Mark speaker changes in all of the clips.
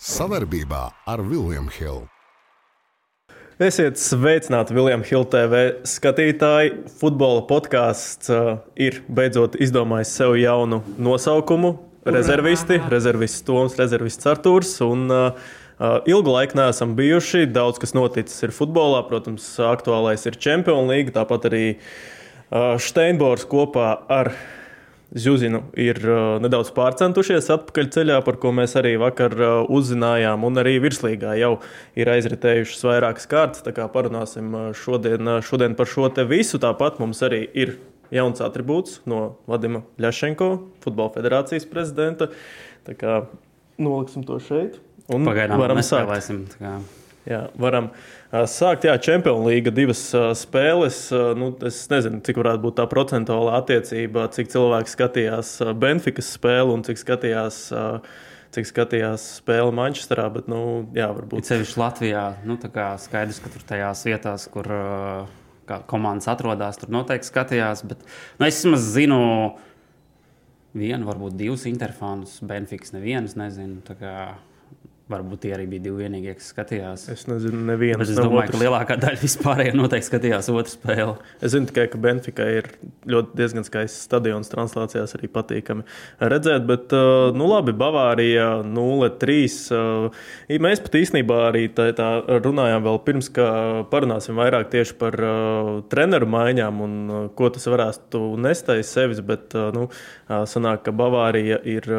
Speaker 1: Savarbībā ar Vilniņu Hildu.
Speaker 2: Esiet sveicināti, Viljams Hilde TV skatītāji. Futbola podkāsts uh, ir beidzot izdomājis sev jaunu nosaukumu. Rezervisti, rezervists Toms, rezervists Artūrs. Un, uh, uh, ilgu laiku neesam bijuši. Daudz kas noticis ir futbolā. Protams, aktuālais ir Champions League. Tāpat arī uh, Steinbors kopā ar Zuzinu ir uh, nedaudz pārcentušies atpakaļ ceļā, par ko mēs arī vakar uh, uzzinājām. Un arī virslīgā jau ir aizritējušas vairākas kārtas. Tā kā parunāsim uh, šodien, uh, šodien par šo te visu. Tāpat mums arī ir jauns attribūts no Vadima Ļašenko, Futbola federācijas prezidenta. Tā kā noliksim to šeit.
Speaker 3: Un Pagaidām varam sākt.
Speaker 2: Jā, varam uh, sākt. Jā, Champions League divas uh, spēles. Uh, nu, es nezinu, cik varētu būt tā procentuāla attiecība, cik cilvēki skatījās Benfikas spēli un cik skatījās. Cik skatījās spēli Manchesterā, bet, nu, jā, varbūt.
Speaker 3: Ceļš Latvijā, nu, tā kā skaidrs, ka tur tajās vietās, kur komandas atrodas, tur noteikti skatījās. Bet, nu, es vismaz zinu, vienu, varbūt divus interfānus, Benfikas nevienas, nezinu. Varbūt tie arī bija divi vienīgie, kas skatījās.
Speaker 2: Es nezinu, nevienu.
Speaker 3: Es domāju, otrs. ka lielākā daļa vispārējā noteikti skatījās otru spēli.
Speaker 2: Es zinu tikai, ka Benfica ir ļoti diezgan skaists stadions, translācijās arī patīkami redzēt. Bet, uh, nu labi, Bavārija 0-3. Uh, mēs pat īstenībā arī tā, tā runājām vēl pirms, ka parunāsim vairāk tieši par uh, treneru maiņām un ko tas varētu nest aiz sevis. Bet, nu, sanāk, ka Bavārija ir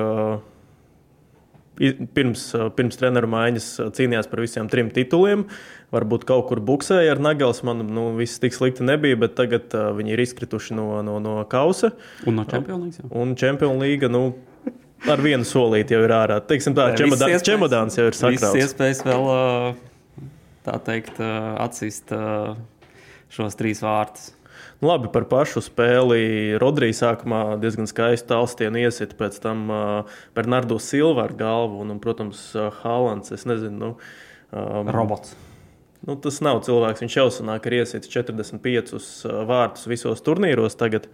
Speaker 2: pirms, pirms treneru maiņas cīnījās par visiem trim tituliem. Varbūt kaut kur buksēja ar Nagelsmanu. Nu, viss tik slikti nebija, bet tagad uh, viņi ir izkrituši no, no, no kausa.
Speaker 3: Un no Champions League.
Speaker 2: Un Champions League nu, ar vienu solīti jau ir ārā. Teiksim tā, čemodāns, čemodāns jau ir sakrauts.
Speaker 3: Visas iespējas vēl, tā teikt, atsist šos trīs vārtus.
Speaker 2: Labi, par pašu spēli. Rodrīgs sākumā diezgan skaisti tālstienu iesit, pēc tam Bernardo Silva ar galvu un, un protams, Haalands. Es nezinu, nu,
Speaker 3: um, robots.
Speaker 2: Nu, tas nav cilvēks. Viņš jau sanāk, ir iesits 45 vārtus visos turnīros tagad,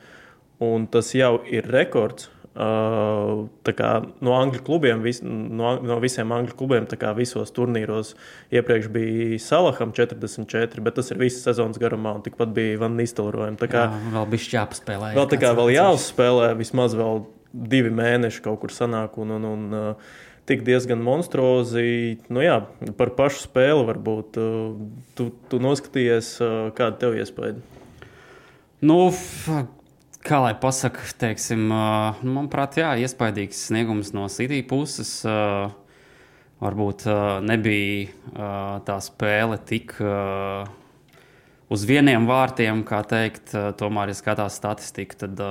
Speaker 2: un tas jau ir rekords. Uh, kā, no angļu klubiem, vis, no, no visiem angļu klubiem, visos turnīros iepriekš bija Salaham 44, bet tas ir visas sezonas garumā, un tikpat bija Van Nistelrojam.
Speaker 3: Jā, vēl bija jāpaspēlē.
Speaker 2: Vēl tā kā vēl jāuzspēlē, vismaz vēl divi mēneši kaut kur sanāk, un, un, un uh, tik diezgan monstruozi. Nu, jā, par pašu spēli varbūt uh, tu, tu noskatījies, uh, kāda tev iespēja.
Speaker 3: Nu, kā lai pasakā, teiksim, nu, manuprāt, jā, iespaidīgs sniegums no City puses. Varbūt nebija tā spēle tik uz vieniem vārtiem, kā teikt. Tomēr, ja skatās statistiku, tad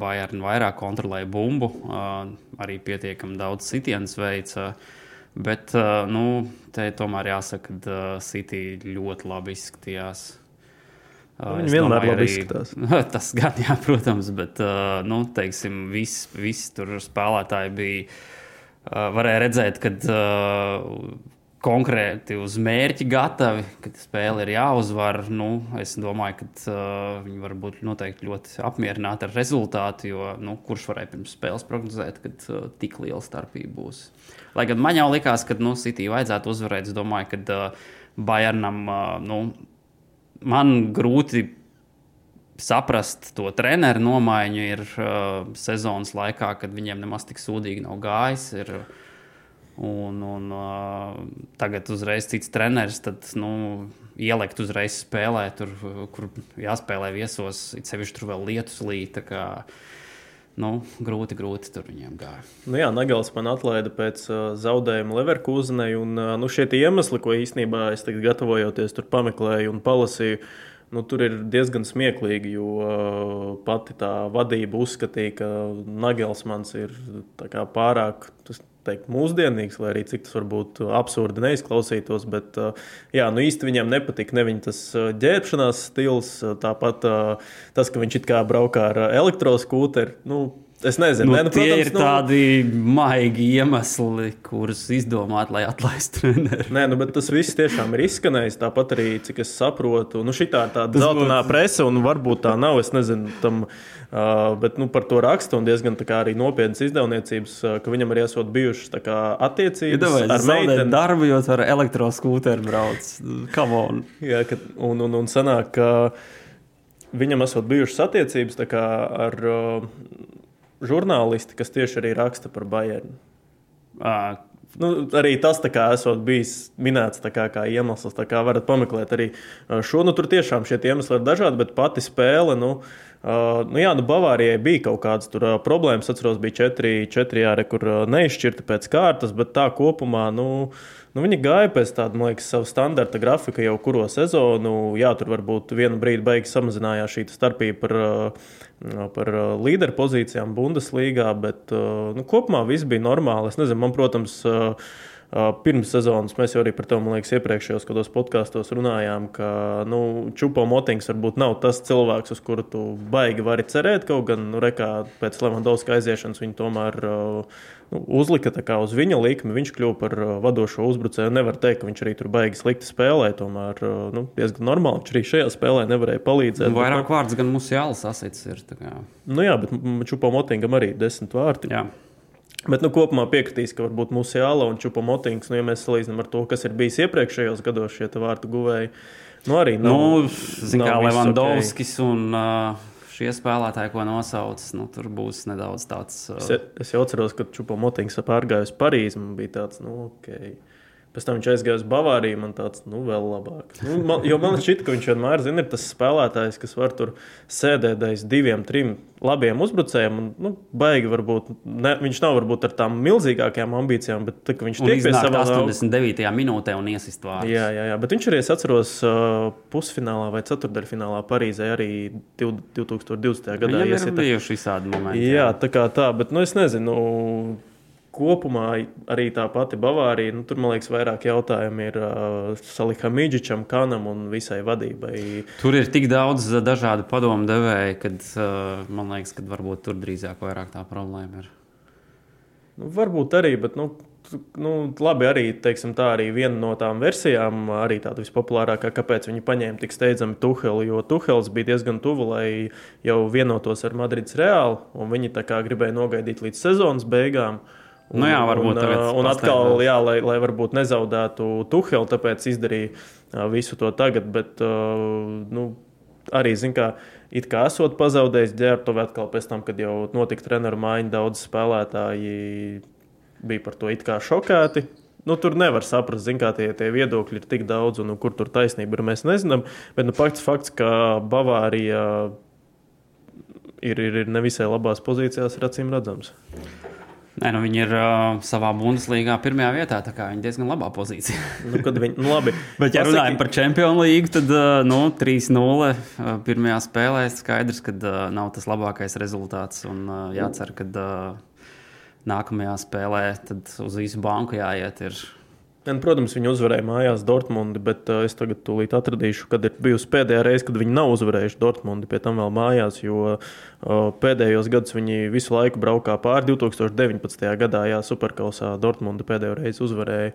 Speaker 3: Bayern vairāk kontrolēja bumbu, arī pietiekami daudz sitienas veica. Bet nu, te tomēr jāsaka, ka City ļoti labi izskatījās.
Speaker 2: Nu, viņi vienmēr labi izskatās.
Speaker 3: Tas gan, jā, protams, bet nu, teiksim, visi, visi tur spēlētāji bija. Varēja redzēt, ka konkrēti uz mērķi gatavi, kad spēle ir jāuzvar. Nu, es domāju, ka viņi var būt ļoti apmierināti ar rezultātu, jo nu, kurš varēja pirms spēles prognozēt, ka tik liela starpība būs. Lai gan man jau likās, ka nu, City vajadzētu uzvarēt, es domāju, ka Bayernam nu, man grūti saprast to treneru nomaiņu ir uh, sezonas laikā, kad viņiem nemaz tik sūdīgi nav gājis. Ir, un, un uh, tagad uzreiz cits treneris, tad nu, ielikt uzreiz spēlē, tur, kur jāspēlē viesos, it sevišķi tur vēl lietus līta. Nu, grūti, grūti tur viņiem gāja.
Speaker 2: Nu jā, Nagels man atlaida pēc uh, zaudējuma Leverkusenai. Un, uh, nu, šie iemesli, ko īstenībā es tagad gatavojoties, tur pameklēju un palasīju, nu, tur ir diezgan smieklīgi. Jo uh, pati tā vadība uzskatīja, ka Nagelsmans ir pārāk. Tas, teikt, mūsdienīgs, lai arī cik tas varbūt absurdi neizklausītos. Bet jā, nu īsti viņam nepatika ne viņa tas ģērbšanās stils, tāpat tas, ka viņš it kā braukā ar elektroskūteri. Nu, Es nezinu,
Speaker 3: Nu,
Speaker 2: Nē, nu,
Speaker 3: tie
Speaker 2: protams,
Speaker 3: ir
Speaker 2: nu,
Speaker 3: tādi maigi iemesli, kurus izdomāt, lai atlaistu treneru.
Speaker 2: Nē, nu, bet tas viss tiešām ir izskanējis. Tāpat arī, cik es saprotu, nu, šī tā ir tāda zeltainā
Speaker 3: būtu-
Speaker 2: presa, un varbūt tā nav. Es nezinu, tam, uh, bet nu, par to rakstu un diezgan arī nopietnas izdevniecības, uh, ka viņam arī esot bijušas kā attiecības
Speaker 3: Iedomājieties,
Speaker 2: ar
Speaker 3: meiteni darbu, jo ar elektroskūteru brauc. Come on!
Speaker 2: Jā, ka, un, un, un sanāk, ka viņam esot bijušas attiecības ar uh, žurnālisti, kas tieši arī raksta par Bayernu.
Speaker 3: Uh,
Speaker 2: Nu, arī tas kā esot bijis minēts kā, kā iemesls. Tā kā varat pameklēt arī šo. Nu, tur tiešām šie iemesli ir dažādi, bet pati spēle. Nu, uh, nu, jā, nu, Bavārijai bija kaut kādas tur, uh, problēmas. Es atceros, bija četri, četri jāre, kur uh, neizšķirta pēc kārtas, bet tā kopumā. Nu, Nu, viņi gāja pēc tāda, man liekas, sava standarta grafika jau kuro sezonu. Jā, tur varbūt vienu brīdi beigas samazinājās šī starpība par, par līderu pozīcijām Bundeslīgā, bet nu, kopumā viss bija normāli. Es nezinu, man, protams, uh, pirms sezonas mēs jau arī par to, man liekas, iepriekšējos gados podkāstos runājām, ka nu, Čupo Motings varbūt nav tas cilvēks, uz kuru tu baigi vari cerēt. Kaut gan, nu, rekā, pēc Levandovska aiziešanas viņi tomēr uh, nu, uzlika tā kā uz viņa likmi. Viņš kļuva par uh, vadošo uzbrucēju. Nevar teikt, ka viņš arī tur baigi slikti spēlē. Tomēr uh, nu, diezgan normāli. Viņš arī šajā spēlē nevarēja palīdzēt. Bet,
Speaker 3: vairāk vārds gan mūsu jālas asits ir.
Speaker 2: Nu, jā, bet Čupo Motingam arī desmit vārti.
Speaker 3: Jā.
Speaker 2: Bet nu, kopumā piekritīs, ka varbūt mūsu jāla un Čupo Motings, nu, ja mēs salīdzinām ar to, kas ir bijis iepriekšējos gados, šie vārtu guvēji, nu, arī nav.
Speaker 3: Nu, kā
Speaker 2: nav viss
Speaker 3: Levandovskis un uh, šie spēlētāji, ko nosauc, nu, tur būs nedaudz tāds. Uh,
Speaker 2: Es, es jau atceros, ka Čupo Motings pārgāja uz Parīzi. Man bija tāds, nu, ok. Pēc tam viņš aizgāja uz Bavāriju. Man tāds, nu, vēl labāk. Nu, man, jo man šķiet, ka viņš vienmēr zina, ir tas spēlētājs, kas var tur sēdēt aiz diviem, trim labiem uzbrucējiem. Un, nu, baigi, varbūt, ne, viņš nav varbūt ar tām milzīgākajām ambīcijām, bet tā, viņš tiek pie
Speaker 3: iznākt
Speaker 2: savā
Speaker 3: 89. minūtē un iesist vārdu.
Speaker 2: Jā, jā, jā, bet viņš arī, es atceros, pusfinālā vai ceturdaļfinālā Parīzē arī div- 2020. gadā
Speaker 3: Viņam ir
Speaker 2: iesita.
Speaker 3: bijuši visādi momenti.
Speaker 2: Jā, tā kā tā, bet nu, es nezinu. Kopumā arī tā pati Bavārija, nu, tur man liekas, vairāk jautājumu ir uh, Saliham Midžičam, Kanam un visai vadībai.
Speaker 3: Tur ir tik daudz uh, dažādu padomu devēju, kad uh, man liekas, ka varbūt tur drīzāk vairāk tā problēma ir.
Speaker 2: Nu, varbūt arī, bet nu, nu, labi, arī, teiksim, tā arī viena no tām versijām, arī tāda vispopulārākā, kāpēc viņi paņēma tik steidzami Tuheli, jo Tuhels bija diezgan tuvu, lai jau vienotos ar Madrids Reāli, un viņi tā kā gribēja nogaidīt līdz sezonas beigām.
Speaker 3: Nu jā, varbūt
Speaker 2: un, uh, un atkal, jā, lai, lai varbūt nezaudētu Tuheli, tāpēc izdarīja uh, visu to tagad. Bet, uh, nu, arī, zin, kā, it kā esot pazaudējis ģērbtuvi, atkal pēc tam, kad jau notika treneru maiņa, daudz spēlētāji bija par to it kā šokēti. Nu, tur nevar saprast, zin, kā tie, tie viedokļi ir tik daudz, un nu, kur tur taisnība ir. Mēs nezinām. Bet nu, fakts, fakts, ka Bavārija ir, ir, ir nevisai labās pozīcijās, ir acīm redzams.
Speaker 3: Nē, nu viņi ir uh, savā Bundeslīgā pirmajā vietā, viņi ir diezgan labā pozīcijā.
Speaker 2: Nu, kad viņi, nu, labi,
Speaker 3: Bet, ja
Speaker 2: Pasaki-
Speaker 3: runājam par Čempionu līgu, tad uh, nu, 3-0 uh, pirmajā spēlē skaidrs, ka uh, nav tas labākais rezultāts. Un uh, jācer, ka uh, nākamajā spēlē tad uz visu banku jāiet. Ir.
Speaker 2: Un, protams, viņi uzvarēja mājās Dortmundi, bet uh, es tagad tūlīt atradīšu, kad ir bijusi pēdējā reize, kad viņi nav uzvarējuši Dortmundi, pie tam vēl mājās, jo uh, pēdējos gados viņi visu laiku braukā pāri 2019. gadā, jā, Superkausā Dortmundi pēdējo reizi uzvarēja.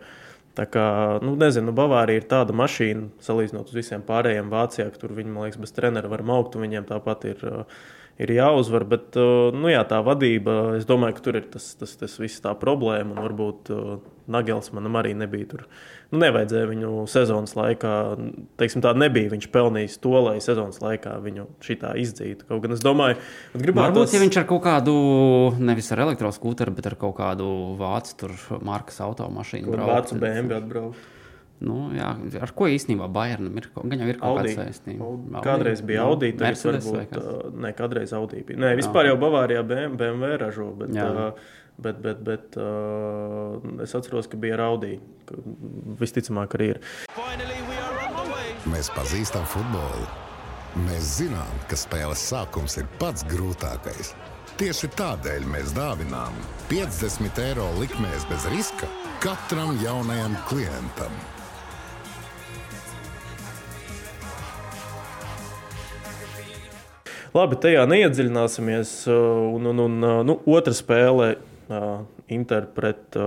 Speaker 2: Tā kā, nu, nezinu, Bavārija ir tāda mašīna, salīdzinot uz visiem pārējiem Vācijā, ka tur viņi, man liekas, bez trenera var maukt, un viņiem tāpat ir, uh, ir jāuzvar. Bet, nu, jā, tā vadība, es domāju, ka tur ir tas, tas, tas viss tā problēma, varbūt Nagels manam arī nebija tur. Nu, nevajadzēja viņu sezonas laikā, teiksim, tā nebija. Viņš pelnījis to, lai sezonas laikā viņu šitā izdzītu. Kaut gan es domāju, ka gribētu
Speaker 3: Varbūt, ja viņš ar kaut kādu, nevis ar elektroskūteru, bet ar kaut kādu vācu tur markas automašīnu
Speaker 2: Vācu BMW atbraukt.
Speaker 3: Nu, jā, ar ko īstenībā Bayernam ir? Gan jau ir kaut
Speaker 2: Audi.
Speaker 3: kāda saistība.
Speaker 2: Audi. Kādreiz bija
Speaker 3: Nu,
Speaker 2: Audi,
Speaker 3: vai
Speaker 2: varbūt ne, kādreiz Audi bija. Nē, vispār jau Bavārijā BMW, BMW ražo, bet,
Speaker 3: Jā.
Speaker 2: uh, bet, bet, bet uh, es atceros, ka bija ka Visticamāk, arī ir.
Speaker 1: Mēs pazīstam futbolu. Mēs zinām, ka spēles sākums ir pats grūtākais. Tieši tādēļ mēs dāvinām 50 eiro likmēs bez riska katram jaunajam klientam.
Speaker 2: Labi, tajā neiedziļināsimies. Un, un, un nu, otra spēle Inter pret.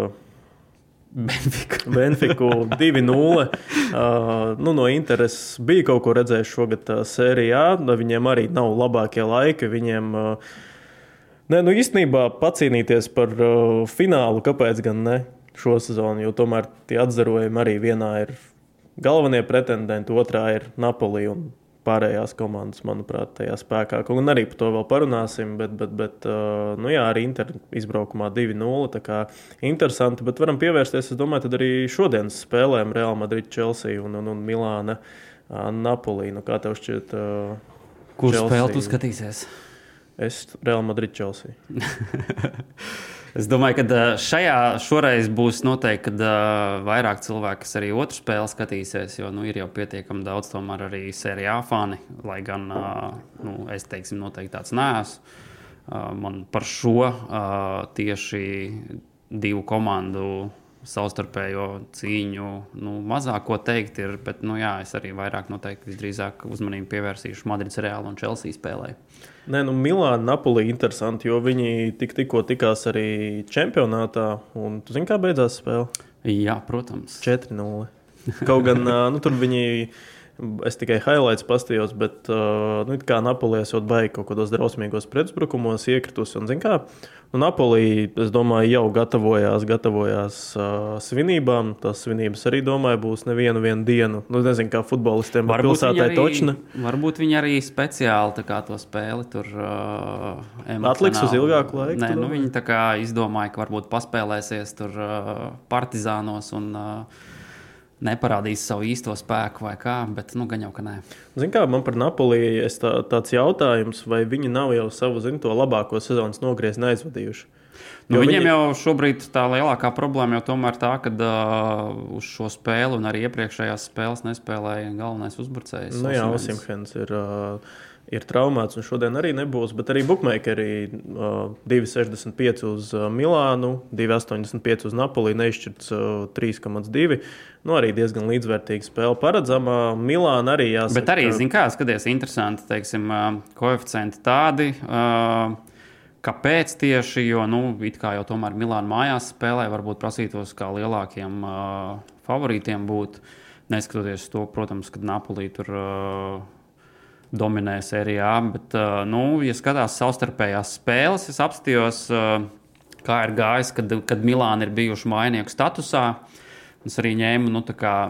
Speaker 3: Benfiku.
Speaker 2: Benfiku 2-0. Uh, nu, no intereses bija kaut ko redzējis šogad uh, sērijā. Viņiem arī nav labākie laiki. Viņiem, uh, ne, nu, īstenībā pacīnīties par uh, finālu, kāpēc gan ne šo sezonu, jo tomēr tie atzarojumi arī vienā ir galvenie pretendenti, otrā ir Napoli. Un pārējās komandas, manuprāt, tajā spēkā. Un arī par to vēl parunāsim. Bet, bet, bet nu jā, arī Inter izbraukumā 2-0. Tā kā interesanti, bet varam pievērsties, es domāju, arī šodienas spēlēm Real Madrid, Chelsea un, un, un Milāna, Napoli. Nu, kā tev šķiet?
Speaker 3: Kurš spēli tu skatīsies?
Speaker 2: Es Real Madrid, Chelsea.
Speaker 3: Es domāju, ka šajā šoreiz būs noteikti vairāk cilvēku, kas arī otru spēli skatīsies, jo nu, ir jau pietiekami daudz arī sērijā fani, lai gan nu, es teiksim, noteikti tāds neesmu. Man par šo tieši divu komandu savstarpējo cīņu nu, mazāk ko teikt, ir, bet nu, jā, es arī vairāk noteikti visdrīzāk uzmanību pievērsīšu Madrids Reāla un Chelsea spēlē.
Speaker 2: Nē, nu Milāna, Napoli ir interesanti, jo viņi tik, tikko tikās arī čempionātā. Un tu zini, kā beidzās spēle?
Speaker 3: Jā, protams.
Speaker 2: 4-0. Kaut gan nu, tur viņi. Es tikai highlights pastījos, bet uh, nu, kā Napolijas jau baigi kaut kādos drausmīgos pretuzbrukumos iekritus. Un, kā, nu, Napoli, es domāju, jau gatavojās, gatavojās uh, svinībām. Tās svinības arī, domāju, būs nevienu dienu. Nu, nezinu, kā futbolistiem, bet pilsētai točna.
Speaker 3: Varbūt viņi arī speciāli to spēli tur uh,
Speaker 2: atliks uz ilgāku laiku.
Speaker 3: Nē, nu, viņi izdomāja, ka varbūt paspēlēsies tur uh, partizānos. Un, uh, neparādīs savu īsto spēku vai kā, bet nu, gan jau ka nē.
Speaker 2: Ziniet, kā man par Napoli ir tā, tāds jautājums, vai viņi nav jau savu zin, labāko sezonas nogriezni aizvadījuši?
Speaker 3: Nu, viņiem viņi... jau šobrīd tā lielākā problēma jau tomēr tā, ka uh, uz šo spēli un arī iepriekšējās spēles nespēlēja galvenais uzbrucējs.
Speaker 2: Nu, jā, Osimhens ir. Uh, ir traumēts, un šodien arī nebūs. Bet arī Bookmakeri uh, 2,65 uz uh, Milānu, 2,85 uz Napoli, neizšķirts uh, 3,2. Nu, arī diezgan līdzvērtīga spēle paredzama. Milāna arī jāsaka.
Speaker 3: Bet arī, zin kā, skaties, interesanti, teiksim, uh, koeficienti tādi. Uh, Kāpēc tieši? Jo, nu, it kā jau tomēr Milāna mājās spēlē, varbūt prasītos kā lielākiem uh, favorītiem būt. Neskatoties to, protams, kad Napolī tur uh, dominē sērijā. Bet, uh, nu, ja skatās savstarpējās spēles, es apstājos, uh, kā ir gājis, kad, kad Milāna ir bijuši mainieku statusā. Es arī ņēmu nu,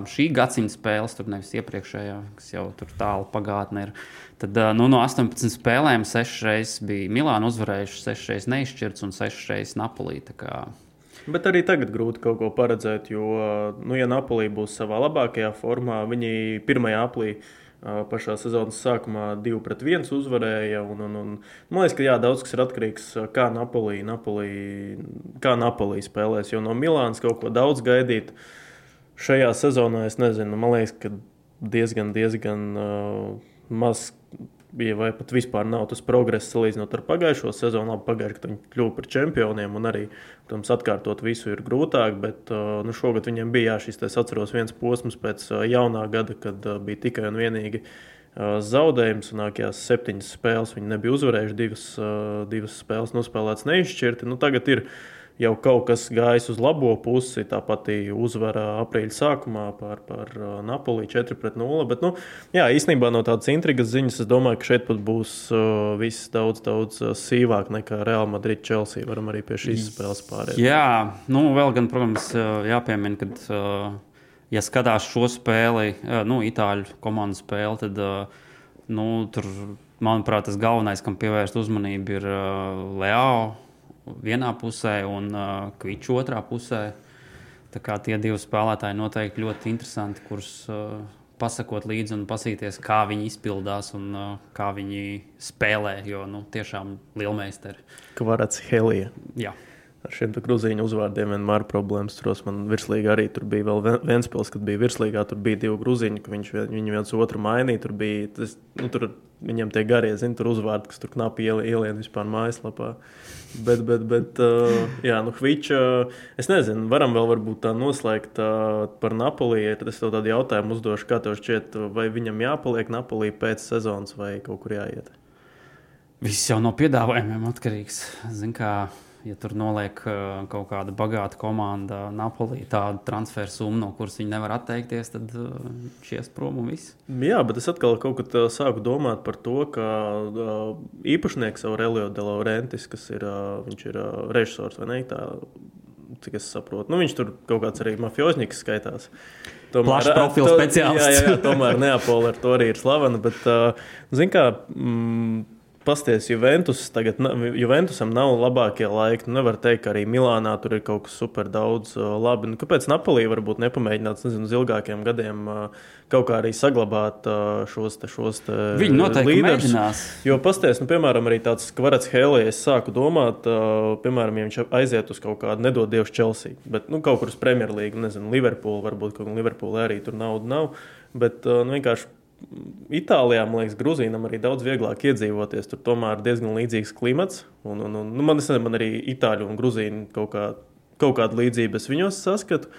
Speaker 3: šī gadsimta spēles, tur nevis iepriekšējā, kas jau tur tālu pagātnē ir. Tad uh, nu, no 18 spēlēm 6 reizes bija Milāna uzvarējuši, 6 reizes neizšķirts un 6 reizes Napolī.
Speaker 2: Bet arī tagad grūti kaut ko paredzēt, jo, nu, ja Napolī būs savā labākajā formā, viņi pirmajā aplī uh, pašā sezonas sākumā 2 pret 1 uzvarēja. Un, un, un, man liekas, ka jā, daudz kas ir atkarīgs no tā, kā Napolī, Napolī, kā Napolī spēlēs. Jo no Milānas kaut ko daudz gaidīt šajā sezonā, es nezinu, man liekas, ka diezgan, diezgan uh, maz bija, vai pat vispār nav tas progress salīdzinot ar pagājušo sezonu. Labi, pagājušajā gadā viņi kļuva par čempioniem, un arī protams, atkārtot visu ir grūtāk. Bet uh, nu, šogad viņiem bija jā, šis, es atceros, viens posms pēc uh, jaunā gada, kad uh, bija tikai un vienīgi zaudējums. Nākamajās septiņas spēles viņi nebija uzvarējuši, divas, divas spēles nospēlētas neizšķirti. Nu, tagad ir ielikās jau kaut kas gājis uz labo pusi. Tāpat uzvara aprīļa sākumā par, par uh, Napoli 4-0. Bet, nu, jā, īstenībā no tādas intrigas ziņas es domāju, ka šeit pat būs uh, viss daudz, daudz uh, sīvāk nekā Real Madrid, Chelsea. Varam arī pie šīs spēles pārēt.
Speaker 3: Jā, nu, vēl gan, protams, jāpiemina, ka, ja skatās šo spēli, nu, Itāļu komandas spēli, tad, nu, tur, manuprāt, tas galvenais, kam pievērst uzmanību, ir Leao vienā pusē un uh, Kvičs otrā pusē. Tā kā tie divi spēlētāji noteikti ļoti interesanti, kurus uh, pasakot līdzi un pasīties, kā viņi izpildās un uh, kā viņi spēlē. Jo nu, tiešām lielmeistari.
Speaker 2: Kvarats Helija.
Speaker 3: Jā.
Speaker 2: Ar šiem grūzīņu uzvārdiem vienmēr ir problēmas. Turos man virslīgā arī tur bija vēl viens spēles, kad bija virslīgā. Tur bija divi grūzīņi, ka viņš, viņi viens otru mainīja. Tur bija tas, nu, tur viņam tie garie, zin, tur uzvārdi, kas tur knapi ielien vispār mājaslapā. Bet, bet, bet uh, jā, nu, Hviča, es nezinu, varam vēl varbūt tā noslēgt uh, par Napoli. Tad es tev tādu jautājumu uzdošu, kā tev šķiet, vai viņam jāpaliek Napolī pēc sezonas vai kaut kur jāiet?
Speaker 3: Viss jau no piedāvājumiem atkarīgs. Zin, kā, ja tur noliek uh, kaut kāda bagāta komanda, Napoli, tādu transferu summu, no kuras viņi nevar atteikties, tad uh, šies prom un viss.
Speaker 2: Jā, bet es atkal kaut kad uh, sāku domāt par to, ka uh, īpašnieks Aurelio de Laurentis, kas ir, uh, ir uh, režisors vai ne, tā, cik es saprotu, nu, viņš tur kaut kāds arī mafioznieks skaitās.
Speaker 3: Tomēr, Plašs profils speciālists.
Speaker 2: Jā, jā, jā, tomēr Neapola ar to arī ir slavena, bet, uh, zin kā, mm, pasties, Juventus tagad, Juventusam nav labākie laiki. Nu, nevar teikt, ka arī Milānā tur ir kaut kas super daudz labi. Nu, kāpēc Napolī varbūt nepamēģināt, nezinu, uz ilgākiem gadiem kaut kā arī saglabāt šos te, šos te
Speaker 3: Viņi noteikti līderus. mēģinās.
Speaker 2: Jo pasties, nu, piemēram, arī tāds Kvarats Helija, es sāku domāt, piemēram, ja viņš aiziet uz kaut kādu nedod Dievs Chelsea, bet nu, kaut kur uz Premjerlīgu, nezinu, Liverpoolu, varbūt kaut kur Liverpoolē arī tur nauda nav. Bet nu, vienkārši Itālijā, man liekas, Grūzīnam arī daudz vieglāk iedzīvoties. Tur tomēr ir diezgan līdzīgs klimats. Un, un, un, nu, man, nezinu, man arī Itāļu un Grūzīnu kaut, kā, kaut kāda līdzība viņos saskatu.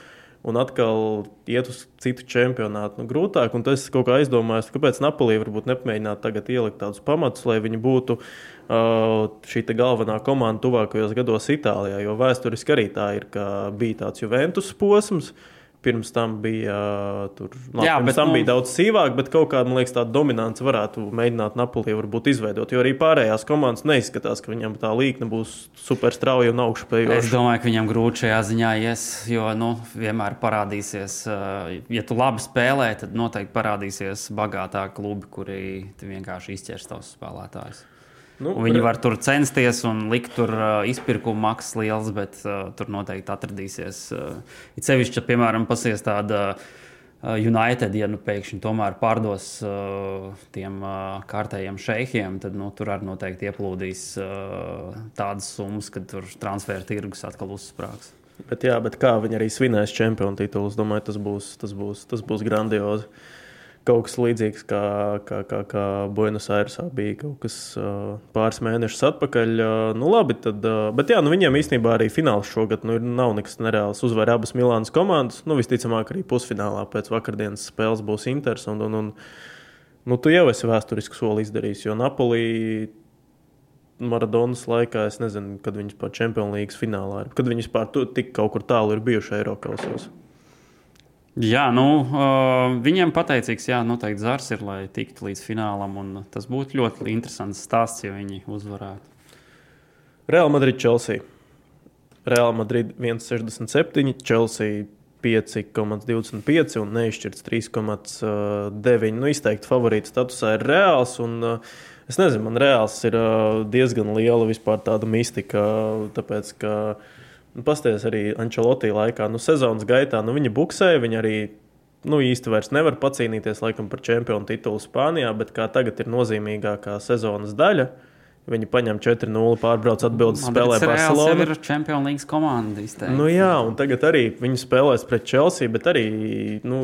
Speaker 2: Un atkal iet uz citu čempionātu nu, grūtāk. Un tas kaut kā aizdomājos, kāpēc Napolī varbūt nepamēģināt tagad ielikt tādus pamatus, lai viņi būtu uh, šī galvenā komanda tuvākajos gados Itālijā. Jo vēsturiski arī tā ir, ka bija tāds Juventus posms. Uh, Pirms tam bija, tur, labi, Jā, pirms tam nu... bija daudz sīvāk, bet kaut kāda liekas, tāda dominance varētu mēģināt Napoli izveidot. Jo arī pārējās komandas neizskatās, ka viņam tā līnija būs super strauja un augšupejoša.
Speaker 3: Es domāju, ka viņam grūti šajā ziņā ies, jo nu, vienmēr parādīsies, ja tu labi spēlē, tad noteikti parādīsies bagātāki klubi, kuri vienkārši izķers tavus spēlētājus. Nu, viņi var tur censties un likt tur uh, izpirkuma maksas liels, bet uh, tur noteikti atradīsies. Uh, it sevišķi, piemēram, pasies tāda uh, United, ja nu pēkšņi tomēr pārdos uh, tiem uh, kārtējiem šeihiem, tad nu, tur arī noteikti ieplūdīs uh, tādas summas, ka tur transfer tirgus atkal uzsprāgs.
Speaker 2: Bet, jā, bet kā viņi arī svinēs čempionu titulu, es domāju, tas būs, tas būs, tas būs grandiozi. Kaut kas līdzīgs kā, kā, kā, kā Buenos Airesā bija kaut kas uh, pāris mēnešus atpakaļ. Uh, nu, labi, tad, uh, bet jā, nu, viņiem īstenībā arī fināls šogad nu, nav nekas nereāls. Uzvar abas Milānas komandas. Nu, visticamāk, arī pusfinālā pēc vakardienas spēles būs Inters. Un, un, un, nu, tu jau esi vēsturisku soli izdarījis, jo Napolī. Maradonas laikā es nezinu, kad viņas pār Champions League finālā ir. Kad viņas pār tik kaut kur tālu ir bijuši Eiropā kausos.
Speaker 3: Jā, nu, uh, viņiem pateicīgs, jā, noteikti zars ir, lai tiktu līdz finālam. Tas būtu ļoti interesants stāsts, ja viņi uzvarētu.
Speaker 2: Real Madrid, Chelsea. Real Madrid 1,67, Chelsea 5,25 un neizšķirts 3,9. Nu, izteikti favorīta statusā ir reāls. Un, uh, es nezinu, man reāls ir uh, diezgan liela vispār tāda mistika, tāpēc ka uh, Nu, Pastāvēs arī Ančelotī laikā, nu, sezonas gaitā, nu, viņa buksēja, viņa arī nu, īsti vairs nevar pacīnīties laikam, par čempionu titulu Spānijā, bet kā tagad ir nozīmīgākā sezonas daļa. Viņi paņem 4-0, pārbrauc atbildības spēlē Barcelonā.
Speaker 3: Tā ir Champions League komanda. Izteikti.
Speaker 2: Nu, jā, un tagad arī viņi spēlēs pret Chelsea, bet arī nu,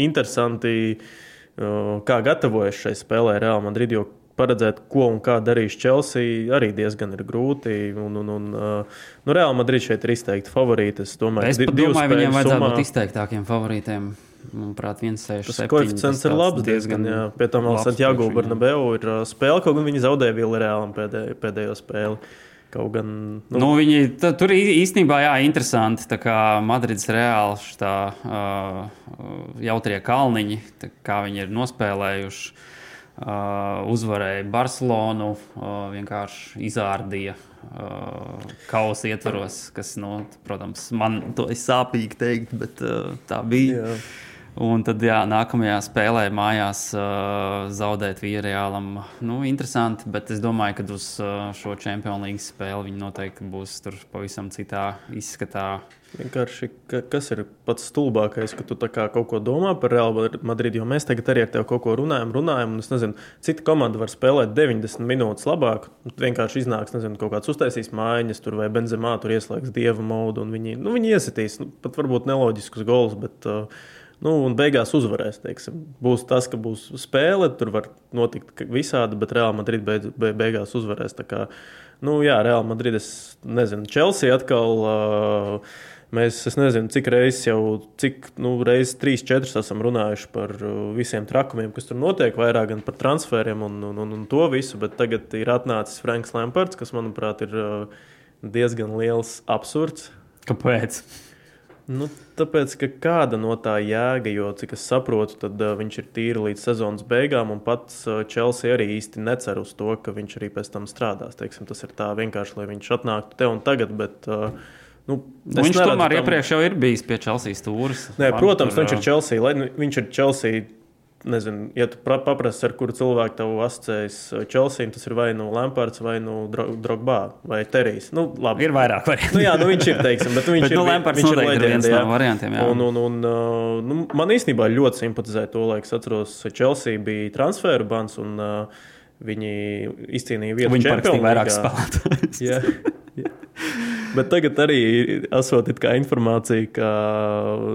Speaker 2: interesanti, uh, kā gatavojas šai spēlē Real Madrid. Jo paredzēt, ko un kā darīs Chelsea, arī diezgan ir grūti. Un, un, un, uh, nu, Reāli Madrid šeit ir izteikti favorīti. Es domāju,
Speaker 3: es domāju viņiem vajadzētu sumā... būt izteiktākiem favorītiem. Manuprāt, viens sēž
Speaker 2: tas koeficients ir labs. Diezgan, jā. Pie tam vēl Santiago Bernabeu ir uh, spēle, kaut gan viņi zaudēja Vilniņā pēdējo, pēdējo spēli. Kaut gan.
Speaker 3: Nu... Nu, viņi, tā, tur īstenībā jā, interesanti. Tā kā Madrids reāli tā uh, jautrie kalniņi, tā kā viņi ir nospēlējuši. Uh, uzvarēja Barcelonu, uh, vienkārši izārdīja uh, kausa ietvaros, kas, nu, protams, man to ir sāpīgi teikt, bet uh, tā bija. Jā. Un tad, jā, nākamajā spēlē mājās uh, zaudēt Vīrijālam. Nu, interesanti, bet es domāju, ka uz uh, šo Champions League spēli viņi noteikti būs tur pavisam citā izskatā.
Speaker 2: Vienkārši, ka, kas ir pats stulbākais, ka tu kaut ko domā par Real Madrid, jo mēs tagad arī ar tevi kaut ko runājam, runājam, un es nezinu, cita komanda var spēlēt 90 minūtes labāk. Vienkārši iznāks, nezinu, kaut kāds uztaisīs mājiņas, tur vai benzemā, tur ieslēgs dieva modu, un viņi, nu, viņi iesitīs nu, pat varbūt neloģiskus golus, bet uh, nu, beigās uzvarēs. Teiksim. Būs tas, ka būs spēle, tur var notikt visādi, bet Real Madrid beidz, beigās uzvarēs. Kā, nu, jā, Real Madrid, es nezinu, Chelsea atkal. Uh, Mēs, es nezinu, cik reizes jau, cik nu, reizes, trīs, četras esam runājuši par uh, visiem trakumiem, kas tur notiek, vairāk gan par transferiem un, un, un, un to visu. Bet tagad ir atnācis Franks Lampards, kas, manuprāt, ir uh, diezgan liels absurds.
Speaker 3: Kāpēc?
Speaker 2: Nu, tāpēc, ka kāda no tā jēga, jo, cik es saprotu, tad uh, viņš ir tīri līdz sezonas beigām, un pats uh, Chelsea arī īsti necer uz to, ka viņš arī pēc tam strādās. Teiksim, tas ir tā vienkārši, lai viņš atnāktu te un tagad. Bet, uh,
Speaker 3: Nu, viņš tomēr tam... iepriekš jau ir bijis pie Chelsea stūres.
Speaker 2: Nē, protams, tur, viņš ir Chelsea. Lai, nu, viņš ir Chelsea. Nezinu, ja tu paprasti, ar kuru cilvēku tev asociējas uh, Chelsea, tas ir vai nu Lampards, vai nu Drogba, vai Terijs. Nu,
Speaker 3: labi. ir vairāk variantu.
Speaker 2: nu, jā, nu, viņš ir, teiksim, bet viņš bet,
Speaker 3: ir, nu, Lampards viņš ir leģenda. No variantiem, jā.
Speaker 2: un, un, un, uh, nu, man īstenībā ļoti simpatizē to, lai es atceros, Chelsea bija transferu bans un uh, viņi izcīnīja vietu.
Speaker 3: Viņi parakstīja vairāk spēlētājus.
Speaker 2: Bet tagad arī esot informācija, ka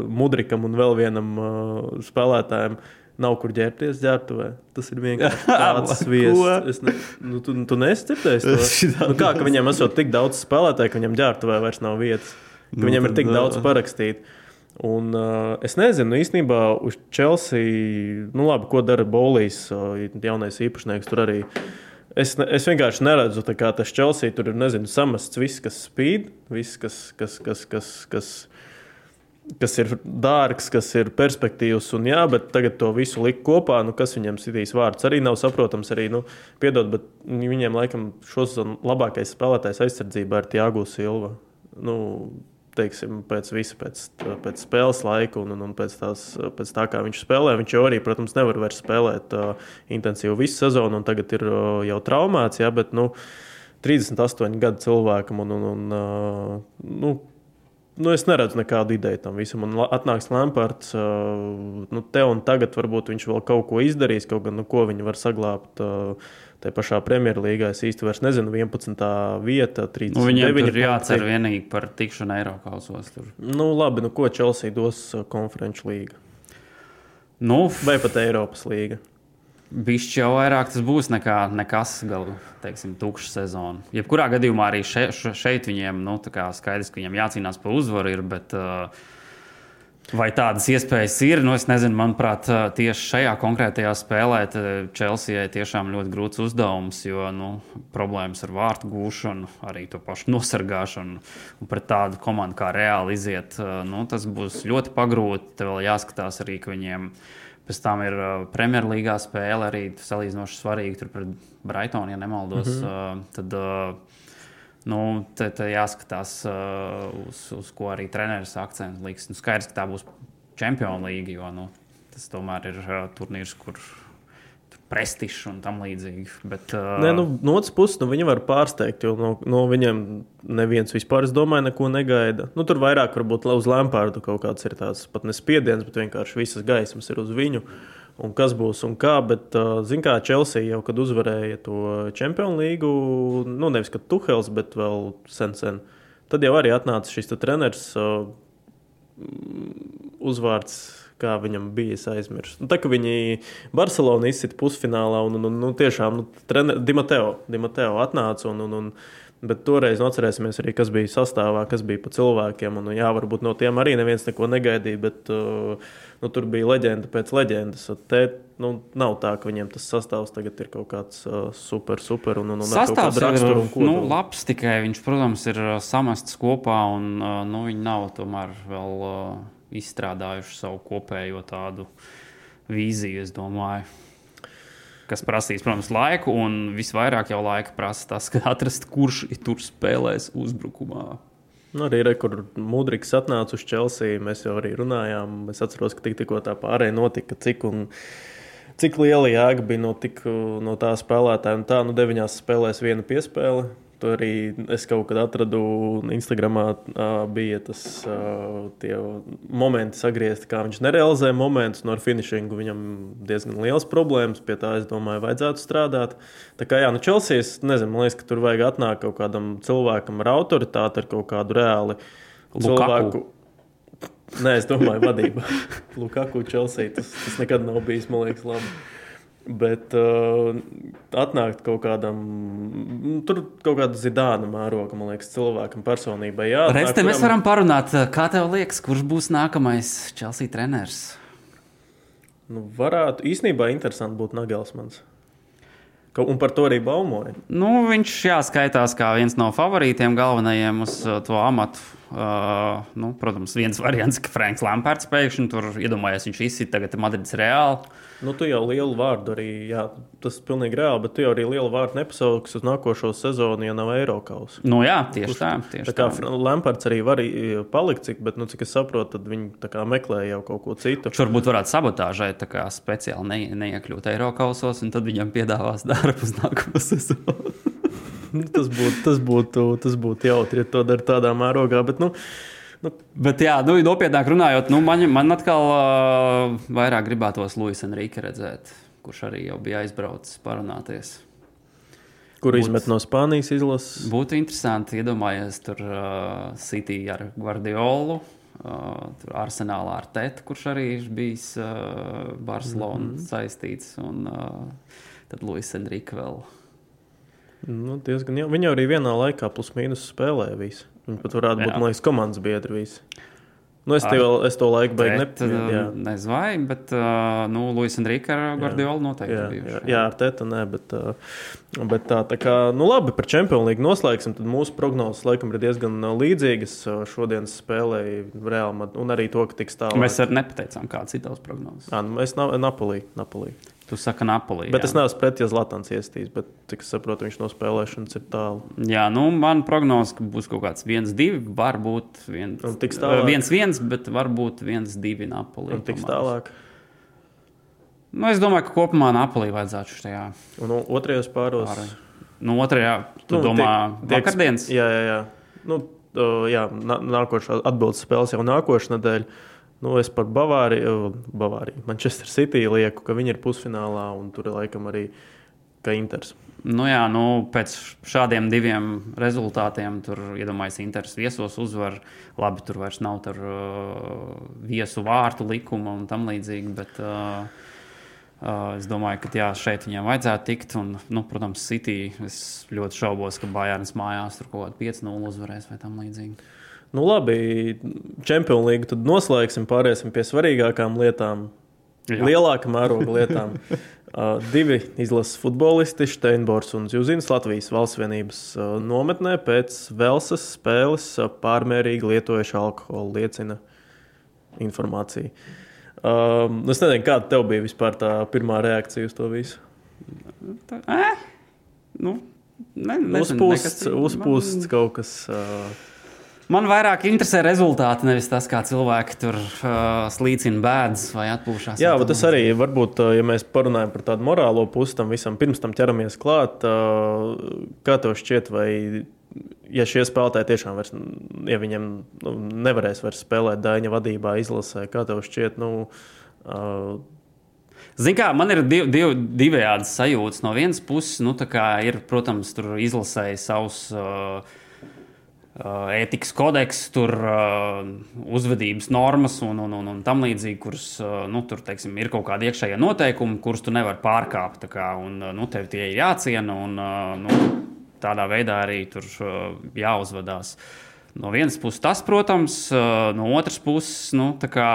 Speaker 2: Mudrikam un vēl vienam uh, spēlētājam nav kur ģērbties ģērbtuvē. Tas ir vienkārši tāds viesis. Ne, nu, tu, tu nesi dzirdējis to? Nu, kā, ka viņam esot tik daudz spēlētāju, ka viņam ģērbtuvē vairs nav vietas. Nu, viņam ir tik daudz parakstīt. Un, uh, es nezinu, īstenībā uz Chelsea, nu labi, ko dara Bolijs, uh, jaunais īpašnieks tur arī. Uh, Es, es vienkārši neredzu, kā tas Chelsea tur ir nezinu, samests viss, kas spīd, viss, kas, kas, kas, kas, kas, kas ir dārgs, kas ir perspektīvs. Un, jā, bet tagad to visu likt kopā, nu, kas viņam sitīs vārds arī nav saprotams. Arī, nu, piedod, bet viņiem laikam šos labākais spēlētājs aizsardzībā ir Tiago Silva. Nu, teiksim, pēc visa pēc, pēc spēles laika un, un, un pēc, tās, pēc tā, kā viņš spēlē. Viņš jau arī, protams, nevar vairs spēlēt uh, intensīvu visu sezonu, un tagad ir uh, jau traumēts. Ja, bet, nu, 38 gadu cilvēkam, un, un, un uh, nu, nu, es neredzu nekādu ideju tam visam. Un atnāks Lampards, nu, te un tagad varbūt viņš vēl kaut ko izdarīs, kaut gan, nu, ko viņi var saglabāt. Uh, Tā pašā Premjerlīgā es vairs nezinu, 11. vieta, 39. Nu,
Speaker 3: viņiem ir jācer vienīgi par tikšanu Eiropausos.
Speaker 2: Nu, labi, nu ko Chelsea dos uh, konferenču līga?
Speaker 3: Nu,
Speaker 2: Vai pat Eiropas līga?
Speaker 3: Bišķi jau vairāk tas būs nekā nekas, teiksim, tukša sezona. Jebkurā gadījumā arī še, šeit viņiem, nu, skaidrs, ka viņiem jācīnās par uzvaru, ir, bet uh, Vai tādas iespējas ir? Nu, es nezinu, manuprāt, tieši šajā konkrētajā spēlē Chelsea tiešām ļoti grūts uzdevums, jo nu, problēmas ar vārtu gūšanu, arī to pašu nosargāšanu un pret tādu komandu kā reāli iziet, nu, tas būs ļoti pagrūti. Tev vēl jāskatās arī, ka viņiem pēc tam ir Premjerlīgā spēle arī salīdzinoši svarīga pret Brightonu, ja nemaldos. Mm -hmm. Tad, Nu, te, te jāskatās, uh, uz, uz ko arī treneris akcentu liks. Nu, skaidrs, ka tā būs Champions League, jo nu, tas tomēr ir uh, turnīrs, kur prestižs un tam līdzīgi. Bet, uh...
Speaker 2: Nē, nu, no otras puses, nu, viņi var pārsteigt, jo no, no viņiem neviens vispār, es domāju, neko negaida. Nu, tur vairāk varbūt uz Lampārdu kaut kāds ir tāds pat nespiediens, bet vienkārši visas gaismas ir uz viņu. Uh, un kas būs un kā. Bet, zināmā kā Chelsea jau kad uzvarēja to Champions League, nu nevis kad Tuhels, bet vēl sen, sen. Tad jau arī atnāca šis treneris uzvārds. Kā viņam bija, es aizmirsu. Nu, tā kā viņi Barcelonu izsita pusfinālā, un, un, un, un tiešām nu, Dimateo, Dimateo atnāca. Un, un, un, Bet toreiz nu, atcerēsimies arī, kas bija sastāvā, kas bija pa cilvēkiem. Un, jā, varbūt no tiem arī neviens neko negaidīja, bet uh, nu, tur bija leģenda pēc leģendas. Te nu, nav tā, ka viņiem tas sastāvs tagad ir kaut kāds uh, super, super un, un, un
Speaker 3: sastāvs ir raksturu, un nu, labs. Tikai viņš, protams, ir uh, samests kopā un nu, viņi nav tomēr vēl izstrādājuši savu kopējo tādu vīziju, es domāju kas prasīs, protams, laiku, un visvairāk jau laika prasa tas, atrast, kurš tur spēlēs uzbrukumā.
Speaker 2: Nu, arī re, kur Mudriks atnāca uz Chelsea, mēs jau arī runājām. Es atceros, ka tik, tikko tā pārējai notika, cik, un, cik liela jēga bija no, tik, no tā spēlētāja. Tā, nu, deviņās spēlēs viena piespēle. Tur arī es kaut kad atradu Instagramā, bija tas moments, sagriezti, kā viņš nerealizē momentus. No finishing viņam diezgan liels problēmas. Pie tā, es domāju, vajadzētu strādāt. Tā kā, jā, nu, es nezinu, man liekas, ka tur vajag atnākt kaut kādam cilvēkam ar autoritāti, ar kaut kādu reāli
Speaker 3: Lukaku. cilvēku.
Speaker 2: Nē, es domāju, vadība. Lukaku, Chelsea. Tas, tas nekad nav bijis, man liekas, labi. Bet, uh, atnākt kaut kādam, tur kaut kāda zidāna mēroga, man liekas, cilvēkam personībai. Jā,
Speaker 3: Reiz te mēs varam parunāt, kā tev liekas, kurš būs nākamais Chelsea treneris?
Speaker 2: Nu, varētu īstenībā interesanti būt Nagelsmans. Un par to arī baumoja.
Speaker 3: Nu, viņš jāskaitās kā viens no favorītiem galvenajiem uz uh, to amatu. Uh, nu, protams, viens variants, ka Franks Lamberts pēkšņi tur iedomājies, viņš izsita tagad Madrides reāli.
Speaker 2: Nu, tu jau lielu vārdu arī, jā, tas ir pilnīgi reāli, bet tu jau arī lielu vārdu nepasauks uz nākošo sezonu, ja nav Eiropas.
Speaker 3: Nu, jā, tieši Kurš, tā. Tieši
Speaker 2: tā kā Lamberts arī var palikt, cik, bet, nu, cik es saprotu, tad viņi meklē jau kaut ko citu.
Speaker 3: Viņš varbūt varētu sabotāžēt, kā speciāli ne, neiekļūt Eiropas, un tad viņam piedāvās darbu uz nākamo sezonu.
Speaker 2: Tas būtu, tas būtu, tas būtu jautri, ja to dara tādā mērogā. Bet, nu,
Speaker 3: Nu, bet, jā, nu, nopietnāk runājot, nu, man, man atkal uh, vairāk gribētos Luisa Enrique redzēt, kurš arī jau bija aizbraucis parunāties.
Speaker 2: Kur būt, izmet no Spānijas izlases?
Speaker 3: Būtu interesanti iedomājies tur uh, City ar Guardiolu. Uh, tur arsenālā ar Tētu, kurš arī ir bijis uh, Barcelonas mm -hmm. saistīts, un uh, tad Luis Enrique vēl
Speaker 2: Nu, diezgan jau. Viņi arī vienā laikā plus mīnus spēlēja visu. Viņi pat varētu būt, liekas, komandas biedri visi. Nu, es, tev, es to laiku beigšu
Speaker 3: nepieņēmu. Nezinu, vai, bet uh, nu, Luis Enrique ar Guardiolu noteikti jā,
Speaker 2: bijuši. Jā, jā, ar Tētu nē, bet, uh, bet tā, tā kā, nu labi, par Champions League noslēgsim, tad mūsu prognozes laikam ir diezgan līdzīgas šodienas spēlēji Real un arī to, ka tiks tālāk.
Speaker 3: Mēs arī nepateicām, kāds ir tavs prognozes.
Speaker 2: Jā, nu, es Napolī. Napolī.
Speaker 3: Tu saki, Napoli.
Speaker 2: Bet jā. es neesmu pret, ja Zlatans iestīs, bet, cik es saprotu, viņš no spēlēšanas ir tālu.
Speaker 3: Jā, nu, man prognoze, ka būs kaut kāds 1-2, varbūt 1-1, bet varbūt 1-2 Napoli.
Speaker 2: Un tiks tālāk.
Speaker 3: Nu, es domāju, ka kopumā Napoli vajadzētu šajā.
Speaker 2: Un nu, otrajos pāros? Pāri.
Speaker 3: Nu, otrajā, tu nu, domā, tiek, vakardienas?
Speaker 2: Jā, jā, jā. Nu, jā nākošā atbildes spēles jau nākošais nedēļa. Nu, es par Bavāriju, Bavāriju, Manchester City lieku, ka viņi ir pusfinālā un tur laikam arī Inters.
Speaker 3: Nu jā, nu, pēc šādiem diviem rezultātiem, tur iedomājās, ja Inters viesos uzvar. Labi, tur vairs nav tur, uh, viesu vārtu likuma un tam līdzīgi. Bet, uh, uh, es domāju, ka jā, šeit viņiem vajadzētu tikt. Un, nu, protams, City es ļoti šaubos, ka Bajārnas mājās tur kaut kāda 5-0 uzvarēs vai tam līdzīgi.
Speaker 2: Nu, labi, Champions League tad noslēgsim, pāriesim pie svarīgākām lietām, Jā. lielākā mēroga lietām. uh, divi izlases futbolisti, Steinbors un Zjuzins, Latvijas valsts vienības uh, nometnē pēc Velsas spēles uh, pārmērīgi lietojuši alkoholu, liecina informācija. Um, es nezinu, kāda tev bija vispār tā pirmā reakcija uz to visu.
Speaker 3: Tā, eh? nu, ne,
Speaker 2: nezinu, uzpūsts, uzpūsts man... kaut kas. Uh,
Speaker 3: Man vairāk interesē rezultāti, nevis tas, kā cilvēki tur uh, slīcina bēdas vai atpūšas.
Speaker 2: Jā, bet tas arī varbūt, uh, ja mēs parunājam par tādu morālo pusi tam visam, pirms tam ķeramies klāt, uh, kā tev šķiet, vai ja šie spēlētāji tiešām vairs, ja viņiem nu, nevarēs vairs spēlēt Daņa vadībā, izlasē, kā tev šķiet? Nu, uh,
Speaker 3: Ziniet, kā man ir div, div, divējādas sajūtas. No vienas puses, nu, ir, protams, tur izlasēja savus. Uh, ētikas kodeks, tur uh, uzvedības normas un, un, un, un tam līdzīgi, kuras uh, nu, tur teiksim, ir kaut kādi iekšējie noteikumi, kurus tu nevari pārkāpt. Kā, un, nu, tev tie ir jāciena un uh, nu, tādā veidā arī tur jāuzvedās. No vienas puses tas, protams, no otras puses, nu, tā kā.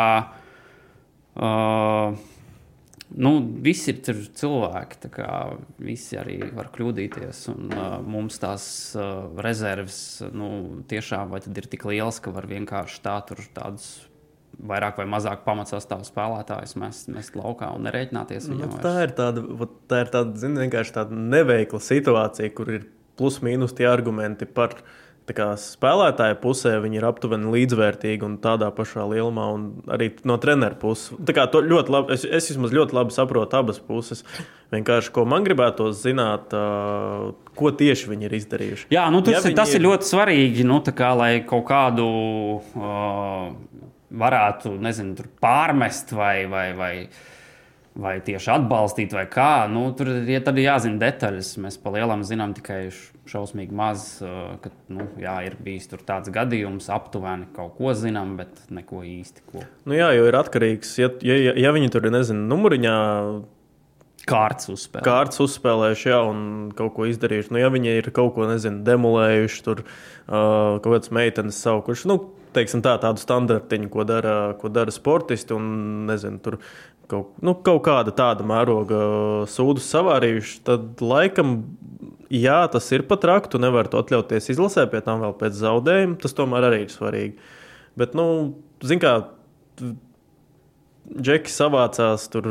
Speaker 3: Uh, nu, visi ir cilvēki. Visi arī var kļūdīties. Un, uh, mums tās uh, rezerves nu, tiešām ir tik lielas, ka var vienkārši tā tur tādus. Vairāk vai mazāk pamatsastāvā spēlētājus mest, mest laukā un nerēķināties.
Speaker 2: Nu, tā ir tāda, tā ir tāda, zin, tāda neveikla situācija, kur ir plus-mínus tie argumenti par uh, spēlētāja pusē viņi ir aptuveni līdzvērtīgi un tādā pašā lielumā, un arī no treneru puses. Ļoti labi, es, es vismaz ļoti labi saprotu abas puses. Vienkārši, ko man gribētu zināt, uh, ko tieši viņi ir izdarījuši.
Speaker 3: Jā, nu, tas, ja tas ir ļoti svarīgi, nu, kā, lai kaut kādu uh, varētu nezinu, pārmest vai. vai, vai vai tieši atbalstīt, vai kā. Nu, tur ja ir jāzina detaļas. Mēs pa lielam zinām tikai šausmīgi maz, ka nu, jā, ir bijis tāds gadījums, aptuveni kaut ko zinām, bet neko īsti. Ko.
Speaker 2: Nu, jā, jo ir atkarīgs, ja, ja, ja viņi tur ir, nezinu, numuriņā.
Speaker 3: kārtas uzspēlējuši.
Speaker 2: Kārtas uzspēlējuši, jā, un kaut ko izdarījuši. Nu, ja viņi ir kaut ko, nezinu, demolējuši, tur uh, kaut kādas meitenes saukuši, nu, teiksim tā, tādu standartiņu, ko dara, ko dara sportisti, un, nezinu, tur kaut, nu, kaut kāda tāda mēroga sūdus savārījuši, tad laikam, jā, tas ir pat rakt, tu nevari to atļauties izlasē, pie tam vēl pēc zaudējuma, tas tomēr arī ir svarīgi. Bet, nu, zin kā, Džeki savācās, tur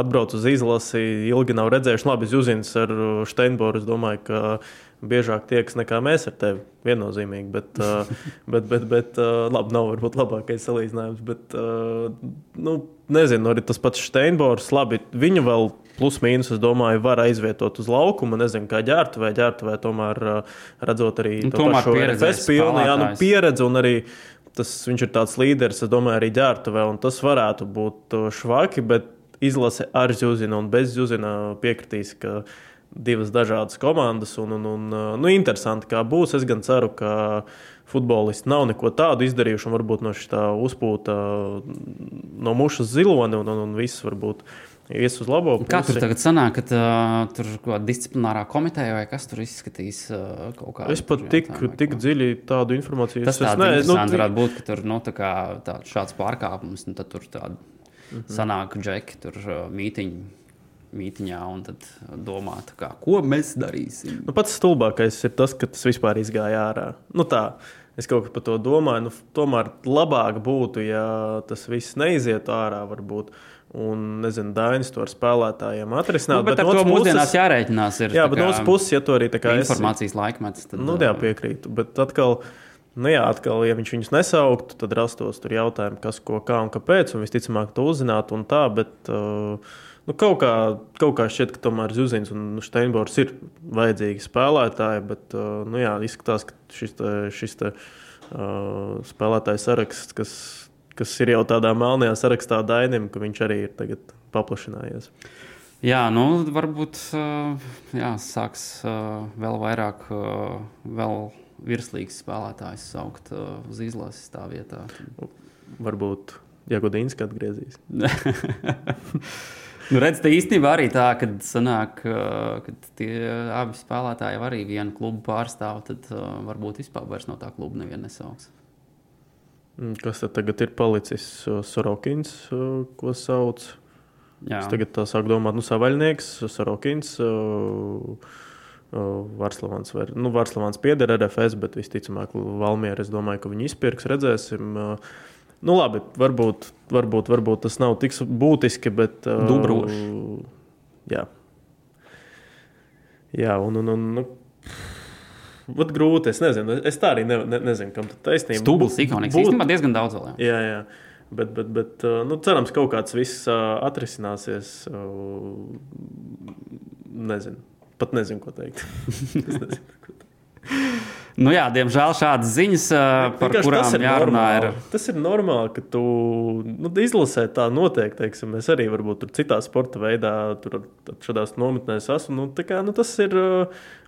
Speaker 2: atbrauc uz izlasi, ilgi nav redzējuši. Labi, Zuzins ar Steinboru. Es domāju, ka biežāk tiekas nekā mēs ar tevi. Viennozīmīgi. Bet, bet, bet, bet labi, nav varbūt labākais salīdzinājums. Bet, nu, nezinu, arī tas pats Steinbors. Labi, viņu vēl plus mīnus, es domāju, var aizvietot uz laukuma. Nezinu, kā ģērbta, vai tomēr redzot arī
Speaker 3: nu, to pašu
Speaker 2: RFS pilnu, jā, nu, pieredzi un arī tas, viņš ir tāds līderis, es domāju, arī ģērbtuvē, un tas varētu būt uh, švaki, bet izlase ar Zuzinu un bez Zuzina piekritīs, ka divas dažādas komandas, un, un, un uh, nu, interesanti, kā būs. Es gan ceru, ka futbolisti nav neko tādu izdarījuši, varbūt no šī uzpūta no mušas ziloni, un, un, un viss varbūt ies uz labo pusi.
Speaker 3: Kā tur tagad sanāk, ka uh, tur kaut kāda disciplinārā komiteja vai kas tur izskatīs uh, kaut kādu?
Speaker 2: Es pat tik, tik dziļi tādu informāciju
Speaker 3: tas es nezinu. Tas nu, varētu būt, ka tur nu, tā tā, šāds pārkāpums, un tad tur tāda mm -hmm. sanāk džeki, tur uh, mītiņi. Mītiņā, un tad domā, kā, ko mēs darīsim.
Speaker 2: Nu, pats stulbākais ir tas, ka tas vispār izgāja ārā. Nu, tā, es kaut kā par to domāju. Nu, tomēr labāk būtu, ja tas viss neizietu ārā. Varbūt. Un, nezinu, Dainis to ar spēlētājiem atrisināt.
Speaker 3: Nu, bet, bet ar to puses, mūsdienās jārēķinās. Ir,
Speaker 2: jā, bet no otras puses, ja to arī tā kā
Speaker 3: informācijas esi, laikmets,
Speaker 2: tad. Nu, jā, piekrītu. Bet atkal, nu jā, atkal, ja viņš viņus nesauktu, tad rastos tur jautājumi, kas, ko, kā un kāpēc. Un visticamāk, to uzzinātu un tā. Bet, uh, Nu, kaut, kā, kaut kā šķiet, ka tomēr Zuzins un Steinbors ir vajadzīgi spēlētāji, bet uh, nu, jā, izskatās, ka šis, te, šis te, uh, spēlētāju saraksts, kas kas ir jau tādā melnajā sarakstā Dainim, ka viņš arī ir paplašinājies.
Speaker 3: Jā, nu, varbūt jā, sāks vēl vairāk, vēl virslīgas spēlētājus saukt uz izlases tā vietā.
Speaker 2: Varbūt Jagodīns atgriezīs.
Speaker 3: nu, redz, tā īstenībā arī tā, kad sanāk, kad tie abi spēlētāji arī vienu klubu pārstāv, tad varbūt vispār vairs no tā kluba nevienu nesauks.
Speaker 2: Mm, kas tad tagad ir palicis? Sorokins, ko sauc. Jā. Es tagad sāku domāt, nu, savaļnieks, Sorokins. Varslavans, vai, nu, Varslavans pieder RFS, bet visticamāk, Valmiera. Es domāju, ka viņi izpirks, redzēsim. Nu, labi, varbūt, varbūt, varbūt tas nav tik būtiski, bet.
Speaker 3: Dubroši.
Speaker 2: Jā. Jā, un, un, un nu, Vat grūti. Es nezinu, es tā arī ne, ne, nezinu, kam tā taisnība.
Speaker 3: Stūbulis, ikoniks. Būt... Īstenībā diezgan daudz vēl.
Speaker 2: Jā, jā. jā. Bet, bet, bet nu, cerams, ka kaut kāds viss atrisināsies. Nezinu. Pat nezinu, ko teikt. nezinu, ko teikt.
Speaker 3: Nu jā, diemžēl šādas ziņas, par Vienkārši kurām jārunā,
Speaker 2: ir. Tas ir normāli, ka tu nu, izlasē tā notiek. Teiksim, es arī varbūt tur citā sporta veidā, tur šādās nometnēs esmu. Nu, kā, nu, tas ir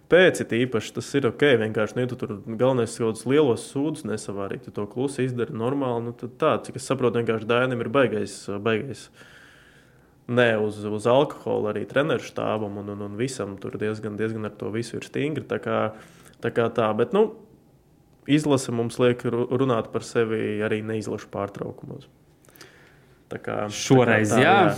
Speaker 2: pēc it īpaši tas ir ok. Vienkārši nu, ja tu tur galvenais kaut kādus lielos sūdus nesavārīt, tu to klusi izdari normāli. Nu, tā, cik es saprotu, vienkārši Dainam ir baigais. baigais. Nē, uz, uz alkohola arī treneru štābam un, un, un visam tur diezgan, diezgan ar to visu ir stingri. Tā kā tā, kā tā. Bet, nu, izlase mums liek runāt par sevi arī neizlašu pārtraukumos.
Speaker 3: Tā kā, Šoreiz, tā jā. jā.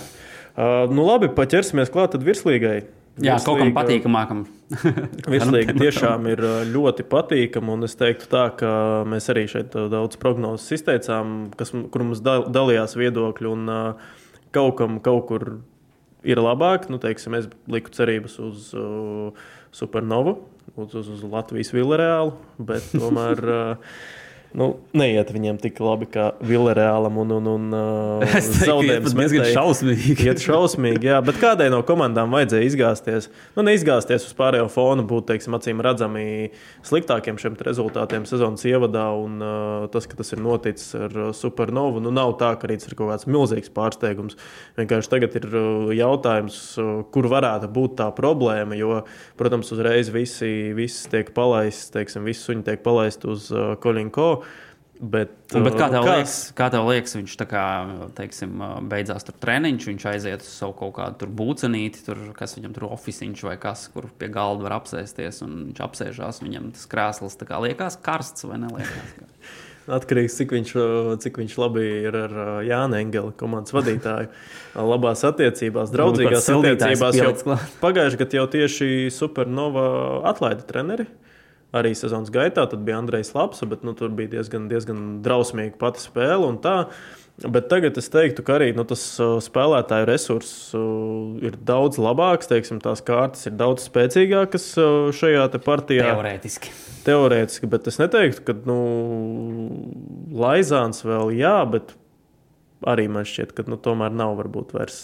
Speaker 2: Uh, nu, labi, paķersimies klāt virslīgai.
Speaker 3: Jā, virslīga, kaut kam patīkamākam.
Speaker 2: virslīga tiešām ir ļoti patīkama. Es teiktu, tā, ka mēs arī šeit daudz prognozes izteicām, kas, kur mums dalījās viedokļi. Un, kaut kam kaut kur ir labāk. Nu, teiksim, es liku cerības uz uh, Supernovu, uz, uz, Latvijas Vilreālu, bet tomēr. Nu, neiet viņiem tik labi kā Vilniņam un, un, un uh, zaudējums.
Speaker 3: Tas diezgan šausmīgi.
Speaker 2: Iet šausmīgi, jā, bet kādai no komandām vajadzēja izgāzties? Nu, neizgāzties uz pārējo fonu, būt, teiksim, acīm redzami sliktākiem šiem rezultātiem sezonas ievadā. Un uh, tas, ka tas ir noticis ar uh, Supernovu, nu, nav tā, ka arī tas ir kaut kāds milzīgs pārsteigums. Vienkārši tagad ir uh, jautājums, uh, kur varētu būt tā problēma, jo, protams, uzreiz visi, visi tiek palaisti, teiksim, visi suņi tiek palaisti uz uh, Kolinko. Bet,
Speaker 3: bet kā, tev liekas, kā tev liekas, viņš tā kā teiksim, beidzās tur treniņš, viņš aiziet uz savu kaut kādu būcenīti, tur, kas viņam tur oficiņš vai kas, kur pie galda var apsēsties, un viņš apsēžās, viņam tas krēsls kā liekas karsts vai neliekas.
Speaker 2: Atkarīgs no tā, cik viņš, cik viņš labi ir ar Jānu Engeli, komandas vadītāju. Labās attiecībās, draudzīgās attiecībās. Pagājušajā gadā jau tieši Supernova atlaida treneri arī sezonas gaitā. Tad bija Andrejs Lapsa, bet nu, tur bija diezgan, diezgan drausmīga pati spēle. Bet tagad es teiktu, ka arī nu, tas spēlētāju resurss ir daudz labāks. Teiksim, tās kārtas ir daudz spēcīgākas šajā partijā.
Speaker 3: Teorētiski.
Speaker 2: Teorētiski, bet es neteiktu, ka nu, Laizāns vēl jā, bet arī man šķiet, ka nu, tomēr nav varbūt vairs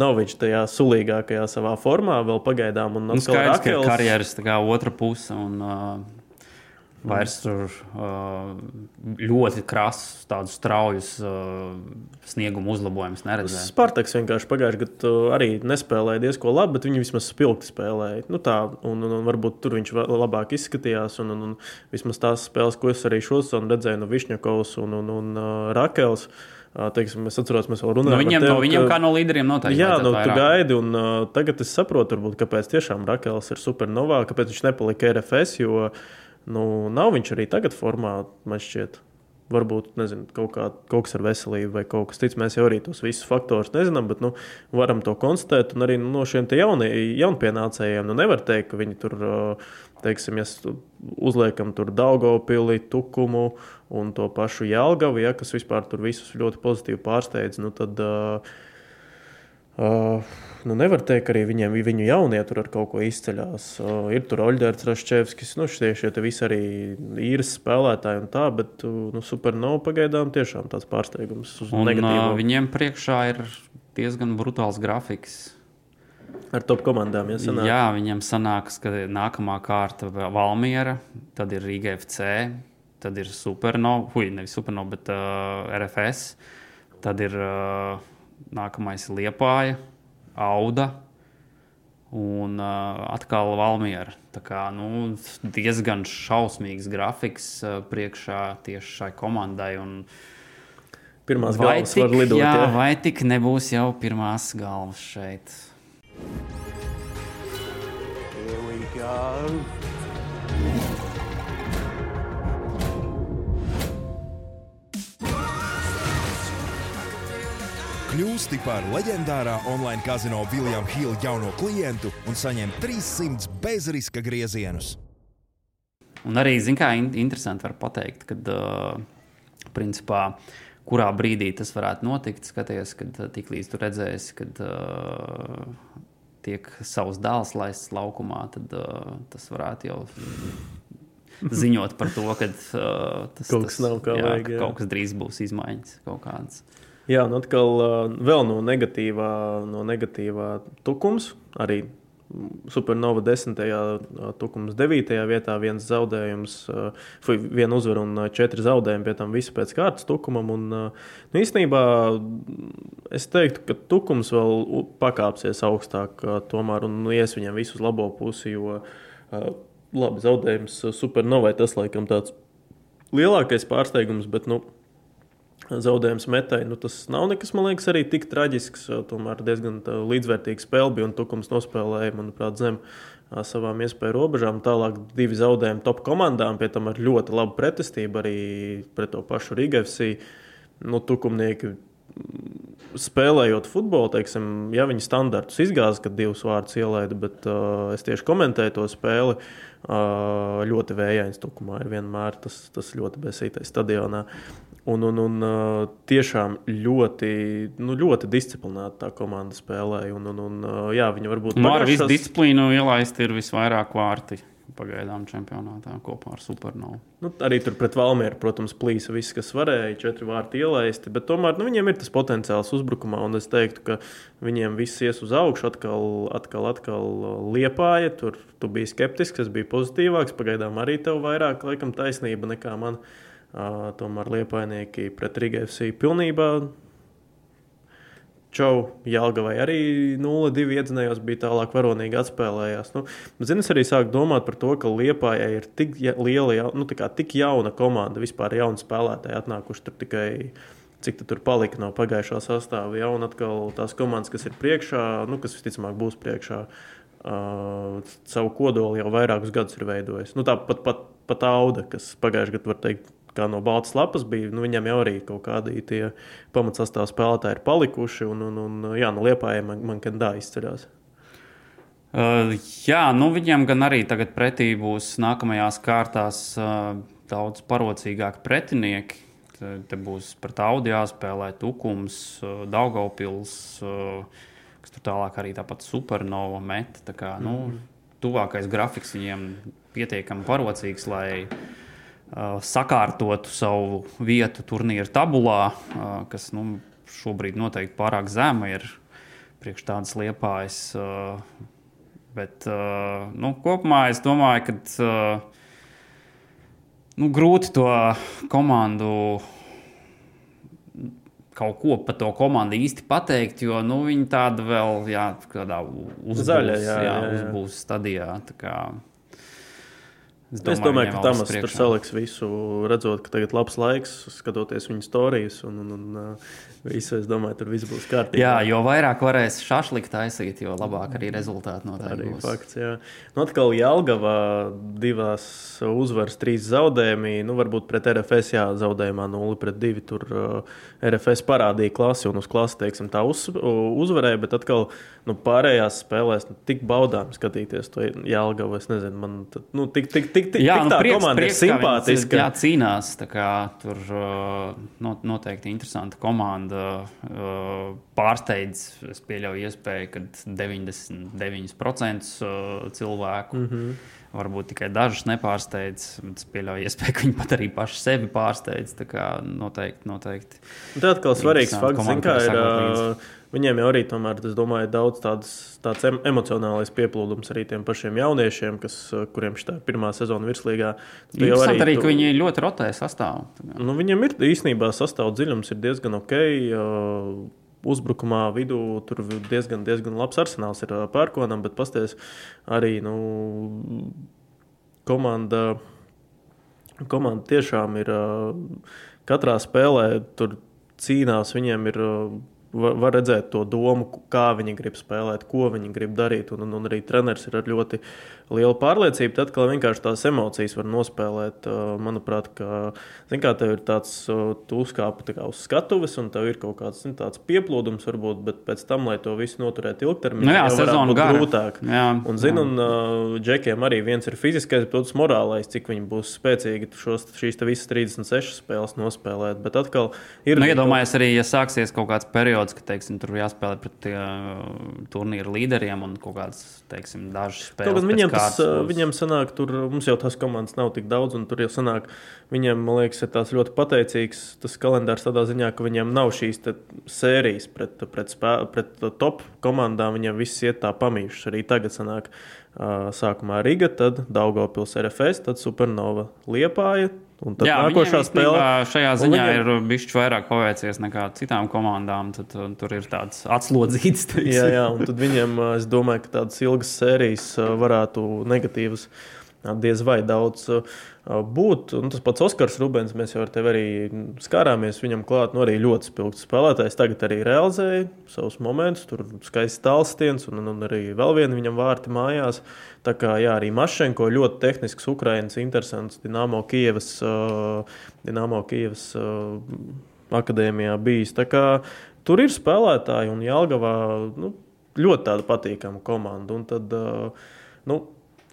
Speaker 2: nav viņš tajā sulīgākajā savā formā vēl pagaidām. Un,
Speaker 3: nu, skaidrs, Rakels... ka karjeras otra puse. Un, uh... Vairs tur uh, ļoti krasus, tādus straujus uh, snieguma uzlabojumus neredzēju.
Speaker 2: Spartaks vienkārši pagājušajā gadā arī nespēlēja diezgan labi, bet viņi vismaz spilgti spēlēja. Nu, tā, un, un, un varbūt tur viņš labāk izskatījās. Un, un, un vismaz tās spēles, ko es arī šosezonā redzēju no Višņakovas un, un, un uh, Rakels. Uh, Teiksim, es atceros, mēs vēl runājām
Speaker 3: nu, viņiem,
Speaker 2: tev,
Speaker 3: no viņiem ka, kā no līderiem noteikti.
Speaker 2: Jā, nu, tu gaidi, un uh, tagad es saprotu, varbūt, kāpēc tiešām Rakels ir supernovā, kāpēc viņš nepalika RFS, jo nu, nav viņš arī tagad formā, man šķiet. Varbūt nezinu, kaut, kā, kaut kas ar veselību vai kaut kas cits. Mēs jau arī tos visus faktorus nezinām, bet nu, varam to konstatēt. Un arī nu, no šiem jaunie, jaunpienācējiem nu, nevar teikt, ka viņi tur, teiksim, ja uzliekam tur Daugopili, Tukumu un to pašu Jālgavu, ja, kas vispār tur visus ļoti pozitīvi pārsteidz. Nu, tad, uh, Uh, nu nevar teikt, ka arī viņiem, viņu jaunie tur ar kaut ko izceļas. Uh, ir tur Oļģerts, Raščevskis, nu šie, šie visi arī īres spēlētāji un tā, bet nu, supernovā pagaidām tiešām tāds pārsteigums.
Speaker 3: Un, uh, viņiem priekšā ir diezgan brutāls grafiks.
Speaker 2: Ar top komandām jau sanāk.
Speaker 3: Jā, viņam sanāks, ka nākamā kārta ir Valmiera, tad ir Riga FC, tad ir Supernova, hui, nevis Supernova, bet uh, RFS, tad ir. Uh, nākamais Liepāja, Auda un uh, atkal Valmiera. Tā kā nu, diezgan šausmīgs grafiks uh, priekšā tieši šai komandai. Un,
Speaker 2: Pirmās galvas tik, var lidot. Jā, jā,
Speaker 3: vai tik nebūs jau pirmās galvas šeit? Here we go.
Speaker 4: Kļūsti par leģendārā online kazino Viljama Hila jauno klientu un saņem 300 bezriska griezienus.
Speaker 3: Un arī, zināmā mērā, in interesanti var pateikt, ka, uh, principā, kurā brīdī tas varētu notikt. Skaties, kad tiklīdz tu redzēsi, kad uh, tiek savs dēls laists laukumā, tad uh, tas varētu jau ziņot par to, ka uh, tas,
Speaker 2: kaut tas, jā, vajag,
Speaker 3: jā. kaut kas drīz būs izmaiņas kaut kādas.
Speaker 2: Jā, un atkal vēl no negatīvā, no negatīvā tukums. Arī Supernova 10. tukums 9. vietā, viens zaudējums, viena uzvara un četri zaudējumi, pie tam visu pēc kārtas tukumam. Un, nu, īstenībā es teiktu, ka tukums vēl pakāpsies augstāk, tomēr un ies viņam visu uz labo pusi, jo labi zaudējums Supernovai tas laikam tāds lielākais pārsteigums, bet nu, zaudējums metai. Nu, tas nav nekas, man liekas, arī tik traģisks. Tomēr diezgan līdzvērtīga spēle bija un Tukums nospēlēja, manuprāt, zem savām iespēju robežām. Tālāk divi zaudējumi top komandām, pie tam ar ļoti labu pretestību arī pret to pašu Rīgavsī. Nu, tukumnieki spēlējot futbolu, teiksim, ja viņi standartus izgāza, kad divus vārdus ielaida, bet uh, es tieši komentēju to spēli. Uh, ļoti vējains tukumā ir vienmēr tas, tas ļoti besītais stadionā. Un, un, un tiešām ļoti, nu, ļoti disciplinēta tā komanda spēlēja. Un, un, un, jā, viņi varbūt
Speaker 3: nu, ar visu disciplīnu ielaist ir visvairāk vārti. Pagaidām čempionātā kopā ar Supernovu.
Speaker 2: Nu, arī tur pret Valmieru, protams, plīsa viss, kas varēja, četri vārti ielaisti. Bet tomēr nu, viņiem ir tas potenciāls uzbrukumā. Un es teiktu, ka viņiem viss ies uz augšu, atkal, atkal, atkal liepāja. Tur tu biji skeptisks, es biju pozitīvāks. Pagaidām arī tev vairāk laikam taisnība nekā man. Tomēr liepainieki pret Rīgā FC pilnībā Čau, Jālgavai arī 0-2 iedzinējos, bija tālāk varonīgi atspēlējās. Nu, zin, es arī sāku domāt par to, ka Liepājai ir tik liela, nu, tik jauna komanda, vispār jauna spēlētāja atnākuši tur tikai. Cik tur palika no pagājušā sastāvā, ja un atkal tās komandas, kas ir priekšā, nu, kas visticamāk būs priekšā, uh, savu kodolu jau vairākus gadus ir veidojis. Nu, tā pat, pat, pat auda, kas pagājušajā gadā, var teikt, kā no baltas lapas bija. Nu, viņam jau arī kaut kādi tie pamatsastāvā spēlētāji ir palikuši. Un, un, un jā, no nu, liepājiem man, man kandā izcerās.
Speaker 3: Uh, jā, nu viņam gan arī tagad pretī būs nākamajās kārtās uh, daudz parocīgāki pretinieki. Te, te būs pret Audi jāspēlē Tukums, uh, Daugaupils, uh, kas tur tālāk arī tāpat supernova meta. Tā kā, nu, mm. Tuvākais grafiks viņiem pietiekami parocīgs, lai Uh, sakārtotu savu vietu turnīra tabulā, kas nu, šobrīd noteikti pārāk zema ir priekš tādas liepājas. Bet nu, kopumā es domāju, ka nu, grūti to komandu kaut ko par to komandu īsti pateikt, jo nu, viņi tāda vēl, jā, kādā uzbūs, Zaļa, jā, jā, jā, jā. uzbūs stadijā.
Speaker 2: Es domāju, es domāju ka Tamas tur saliks visu, redzot, ka tagad ir labs laiks, skatoties viņa stāstus. Visu, es domāju, tur viss būs kārtībā.
Speaker 3: Jā, jo vairāk varēs šašlikt taisīt, jo labāk arī rezultāti noteikti arī būs.
Speaker 2: Fakts, jā. Nu, atkal Jālgavā divās uzvaras, trīs zaudējumi. Nu, varbūt pret RFS jā, zaudējumā 0 pret 2. Tur uh, RFS parādīja klasi un uz klasi teiksim, tā uz, uzvarēja, bet atkal nu, pārējās spēlēs nu, tik baudām skatīties to Jālgavu. Es nezinu, man tad, nu, tik, tik, tik, tik, jā, tik nu, tā prieks, komanda prieks, ir simpātiska.
Speaker 3: Jā, cīnās. Kā, tur uh, noteikti interesanta komanda. Uh, pārsteidz, es pieļauju iespēju, ka 99% uh, cilvēku. Mm -hmm. Varbūt tikai dažus nepārsteidz. Es pieļauju, iespēju, ka viņi pat arī paši sevi pārsteidz. Tā kā noteikti. noteikti
Speaker 2: Tad atkal svarīgs fakts, kā ir. Uh, Viņiem jau arī tomēr, es domāju, daudz tādas, tāds emocionālais pieplūdums arī tiem pašiem jauniešiem, kas, kuriem šī pirmā sezona virslīgā.
Speaker 3: Jau arī, arī tu... viņi ļoti rotē sastāvā.
Speaker 2: Nu, viņiem ir īstenībā sastāvā dziļums ir diezgan ok. Uzbrukumā vidū tur diezgan, diezgan labs arsenāls ir pērkonam, bet pasties arī nu, komanda, komanda tiešām ir katrā spēlē tur cīnās. Viņiem ir var, redzēt to domu, kā viņi grib spēlēt, ko viņi grib darīt. Un, un, un arī treneris ir ar ļoti lielu pārliecību. Tad, kad vienkārši tās emocijas var nospēlēt, manuprāt, ka, zin, kā tev ir tāds, tu uzkāpi tā uz skatuves, un tev ir kaut kāds zin, pieplūdums, varbūt, bet pēc tam, lai to visu noturētu ilgtermiņā,
Speaker 3: nu jā, sezonu
Speaker 2: gara. grūtāk. Jā, un, zin, jā. un uh, džekiem arī viens ir fiziskais, bet otrs morālais, cik viņi būs spēcīgi šos, šīs visas 36 spēles nospēlēt. Bet atkal ir.
Speaker 3: Nu, iedomājies arī, ja sāksies kaut kāds periods, ka teiksim, tur jāspēlē pret uh, turnīru līderiem un kaut kādas, teiksim, dažas spēles.
Speaker 2: Viņiem tas, būs... viņiem sanāk, tur mums jau tās komandas nav tik daudz, un tur jau sanāk, viņiem, man liekas, ir tās ļoti pateicīgs tas kalendārs tādā ziņā, ka viņiem nav šīs sērijas pret, pret, spē, pret top komandām, viņiem viss iet tā pamīšas. Arī tagad sanāk sākumā Riga, tad Daugopils RFS, tad Supernova Liepāja, Un tad Jā, nākošā spēlē
Speaker 3: šajā ziņā viņam... ir bijis vairāk paveicies nekā citām komandām. Tad, uh, tur ir tāds atslodzīts.
Speaker 2: jā, jā, un tad viņiem, uh, es domāju, ka tādas ilgas sērijas uh, varētu negatīvas diez vai daudz būt. Un tas pats Oskars Rubens, mēs jau ar tevi arī skārāmies. Viņam klāt nu, arī ļoti spilgts spēlētājs. Tagad arī realizēja savus momentus, tur skaists tālstiens un, un arī vēl viena viņam vārti mājās. Tā kā jā, arī Mašenko ļoti tehnisks, Ukraiņas interesants, Dienāmo Kievas, uh, Dienāmo Kievas uh, akadēmijā bijis. Kā tur ir spēlētāji un Jālgavā nu, ļoti patīkama komanda. Un tad uh, nu,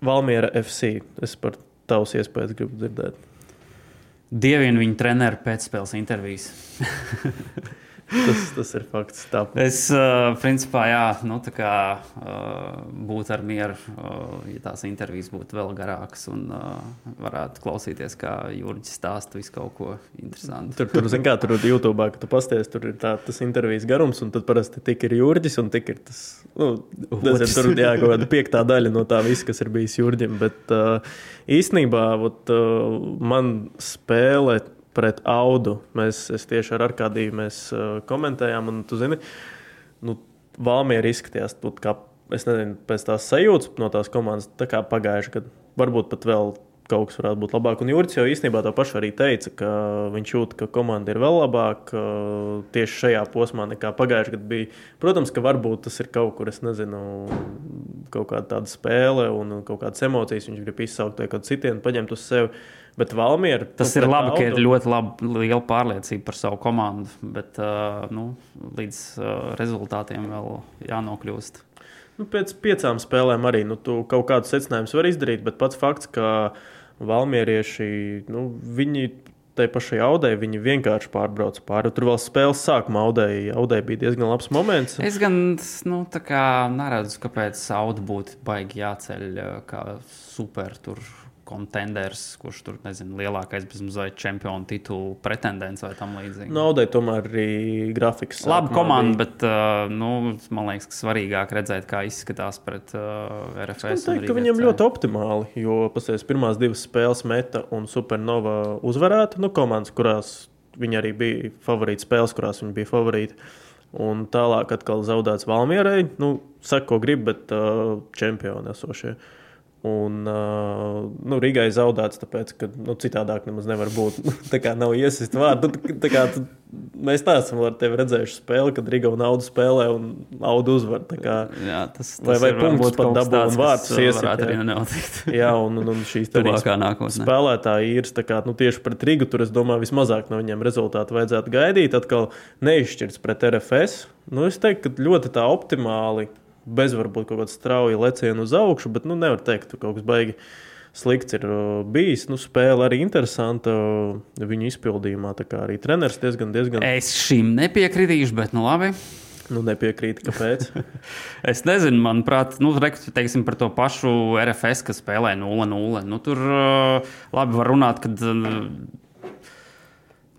Speaker 2: Valmiera FC. Es par tavas iespējas gribu dzirdēt.
Speaker 3: Dievinu viņa treneru pēcspēles intervijas.
Speaker 2: tas, tas ir fakts. Tā.
Speaker 3: Es, uh, principā, jā, nu, tā kā uh, būtu ar mieru, uh, ja tās intervijas būtu vēl garākas un varētu klausīties, kā Jurģis stāsta visu kaut ko interesantu.
Speaker 2: Tur, tur zin kā, tur ir YouTube, ka tu pasties, tur ir tā, tas intervijas garums, un tad parasti tik ir Jurģis, un tik ir tas, nu, nezinu, tur jā, kaut kāda piektā daļa no tā visa, kas ir bijis Jurģim, bet īstenībā, ot, uh, man spēle pret Audu. Mēs tieši ar Arkādiju mēs, uh, komentējām, un tu zini, nu, Valmiera izskatījās, būt, kā, es nezinu, pēc tās sajūtas no tās komandas, tā kā pagājuši gadu. Varbūt pat vēl kaut kas varētu būt labāk. Un Juris jau īstenībā to pašu arī teica, ka viņš jūt, ka komanda ir vēl labāka tieši šajā posmā nekā pagājušajā gadā bija. Protams, ka varbūt tas ir kaut kur, es nezinu, kaut kāda tāda spēle un kaut kādas emocijas viņš grib izsaukt vai kādu citienu paņemt uz sevi. Bet Valmiera.
Speaker 3: Tas ir labi, ka ir ļoti laba, liela pārliecība par savu komandu, bet uh, nu, līdz uh, rezultātiem vēl jānokļūst.
Speaker 2: Nu, pēc piecām spēlēm arī nu, kaut kādus secinājumus var izdarīt, bet pats fakts, ka valmierieši, nu, viņi tai pašai audai, viņi vienkārši pārbrauca pāri. Tur vēl spēles sākumā audai, audai bija diezgan labs moments.
Speaker 3: Es gan nu, neredzu, kāpēc auda būtu baigi jāceļ kā super tur kontenders, kurš tur nezinu, lielākais bezmazliet čempionu titulu pretendents vai tam līdzīgi.
Speaker 2: Naudai tomēr arī grafiks.
Speaker 3: Labi komanda, bija. bet uh, nu, man liekas, ka svarīgāk redzēt, kā izskatās pret uh, RFS.
Speaker 2: Es teiktu, ka viņam ļoti optimāli, jo pasēs pirmās divas spēles meta un Supernova uzvarētu. Nu, komandas, kurās viņi arī bija favorīti, spēles, kurās viņi bija favorīti. Un tālāk atkal zaudēts Valmierai. Nu, saka, ko grib, bet uh, čempioni esošie. Uh, Un, uh, nu, Rīgai zaudēts, tāpēc, ka nu, citādāk nemaz nevar būt. tā kā nav iesaistīts vārdu. Tā kā, tu, mēs neesam redzējuši spēli, kad Riga un Audu spēlē un Audu uzvar. Kā,
Speaker 3: jā, tas, tas
Speaker 2: vai vai punktus pat dabū un vārds
Speaker 3: iesiet. Jā.
Speaker 2: jā, un, un, un šīs spēlētāji ir kā, nu, tieši pret Rigu. Tur es domāju, vismazāk no viņiem rezultātu vajadzētu gaidīt. Atkal neizšķirts pret RFS. Nu, es teiktu, ka ļoti tā optimāli bez varbūt kaut kāda strauja leciena uz augšu, bet nu, nevar teikt, ka kaut kas baigi slikts ir uh, bijis. Nu, spēle arī interesanta uh, viņa izpildījumā. Tā kā arī treneris diezgan, diezgan.
Speaker 3: Es šim nepiekritīšu, bet nu labi.
Speaker 2: Nu, nepiekrīt, kāpēc.
Speaker 3: es nezinu, manuprāt, nu, teiksim, par to pašu RFS, kas spēlē 0-0. Nu, tur uh, labi var runāt, ka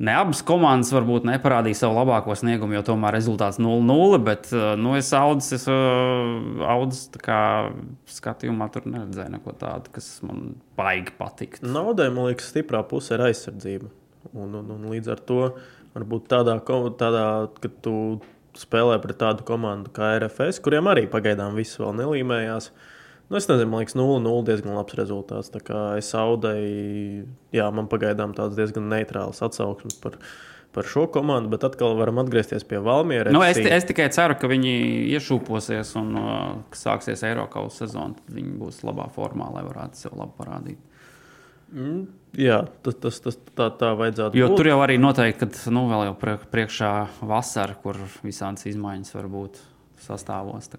Speaker 3: Ne abas komandas varbūt neparādīja savu labāko sniegumu, jo tomēr rezultāts 0-0. Bet uh, nu, es audzis, es uh, audzis skatījumā tur neredzēju neko tādu, kas man baigi patikt.
Speaker 2: Naudai, man liekas, stiprā puse ir aizsardzība. Un, un, un līdz ar to varbūt tādā, tādā kad tu spēlē pret tādu komandu kā RFS, kuriem arī pagaidām viss vēl nelīmējās. Uh, Nu, es nezinu, man liekas, 0-0 diezgan labs rezultāts. Tā kā es audēju, jā, man pagaidām tāds diezgan neitrāls atsauksmes par, par šo komandu, bet atkal varam atgriezties pie Valmiera.
Speaker 3: Nu, es, es tikai ceru, ka viņi iešūposies un uh, sāksies Eiropas sezona. Tad viņi būs labā formā, lai varētu sev labi parādīt.
Speaker 2: Mm, jā, tas, tas, tas tā, tā vajadzētu
Speaker 3: jo būt. Tur jau arī noteikti, ka nu, vēl jau priekšā vasara, kur visādas izmaiņas var būt sastāvos.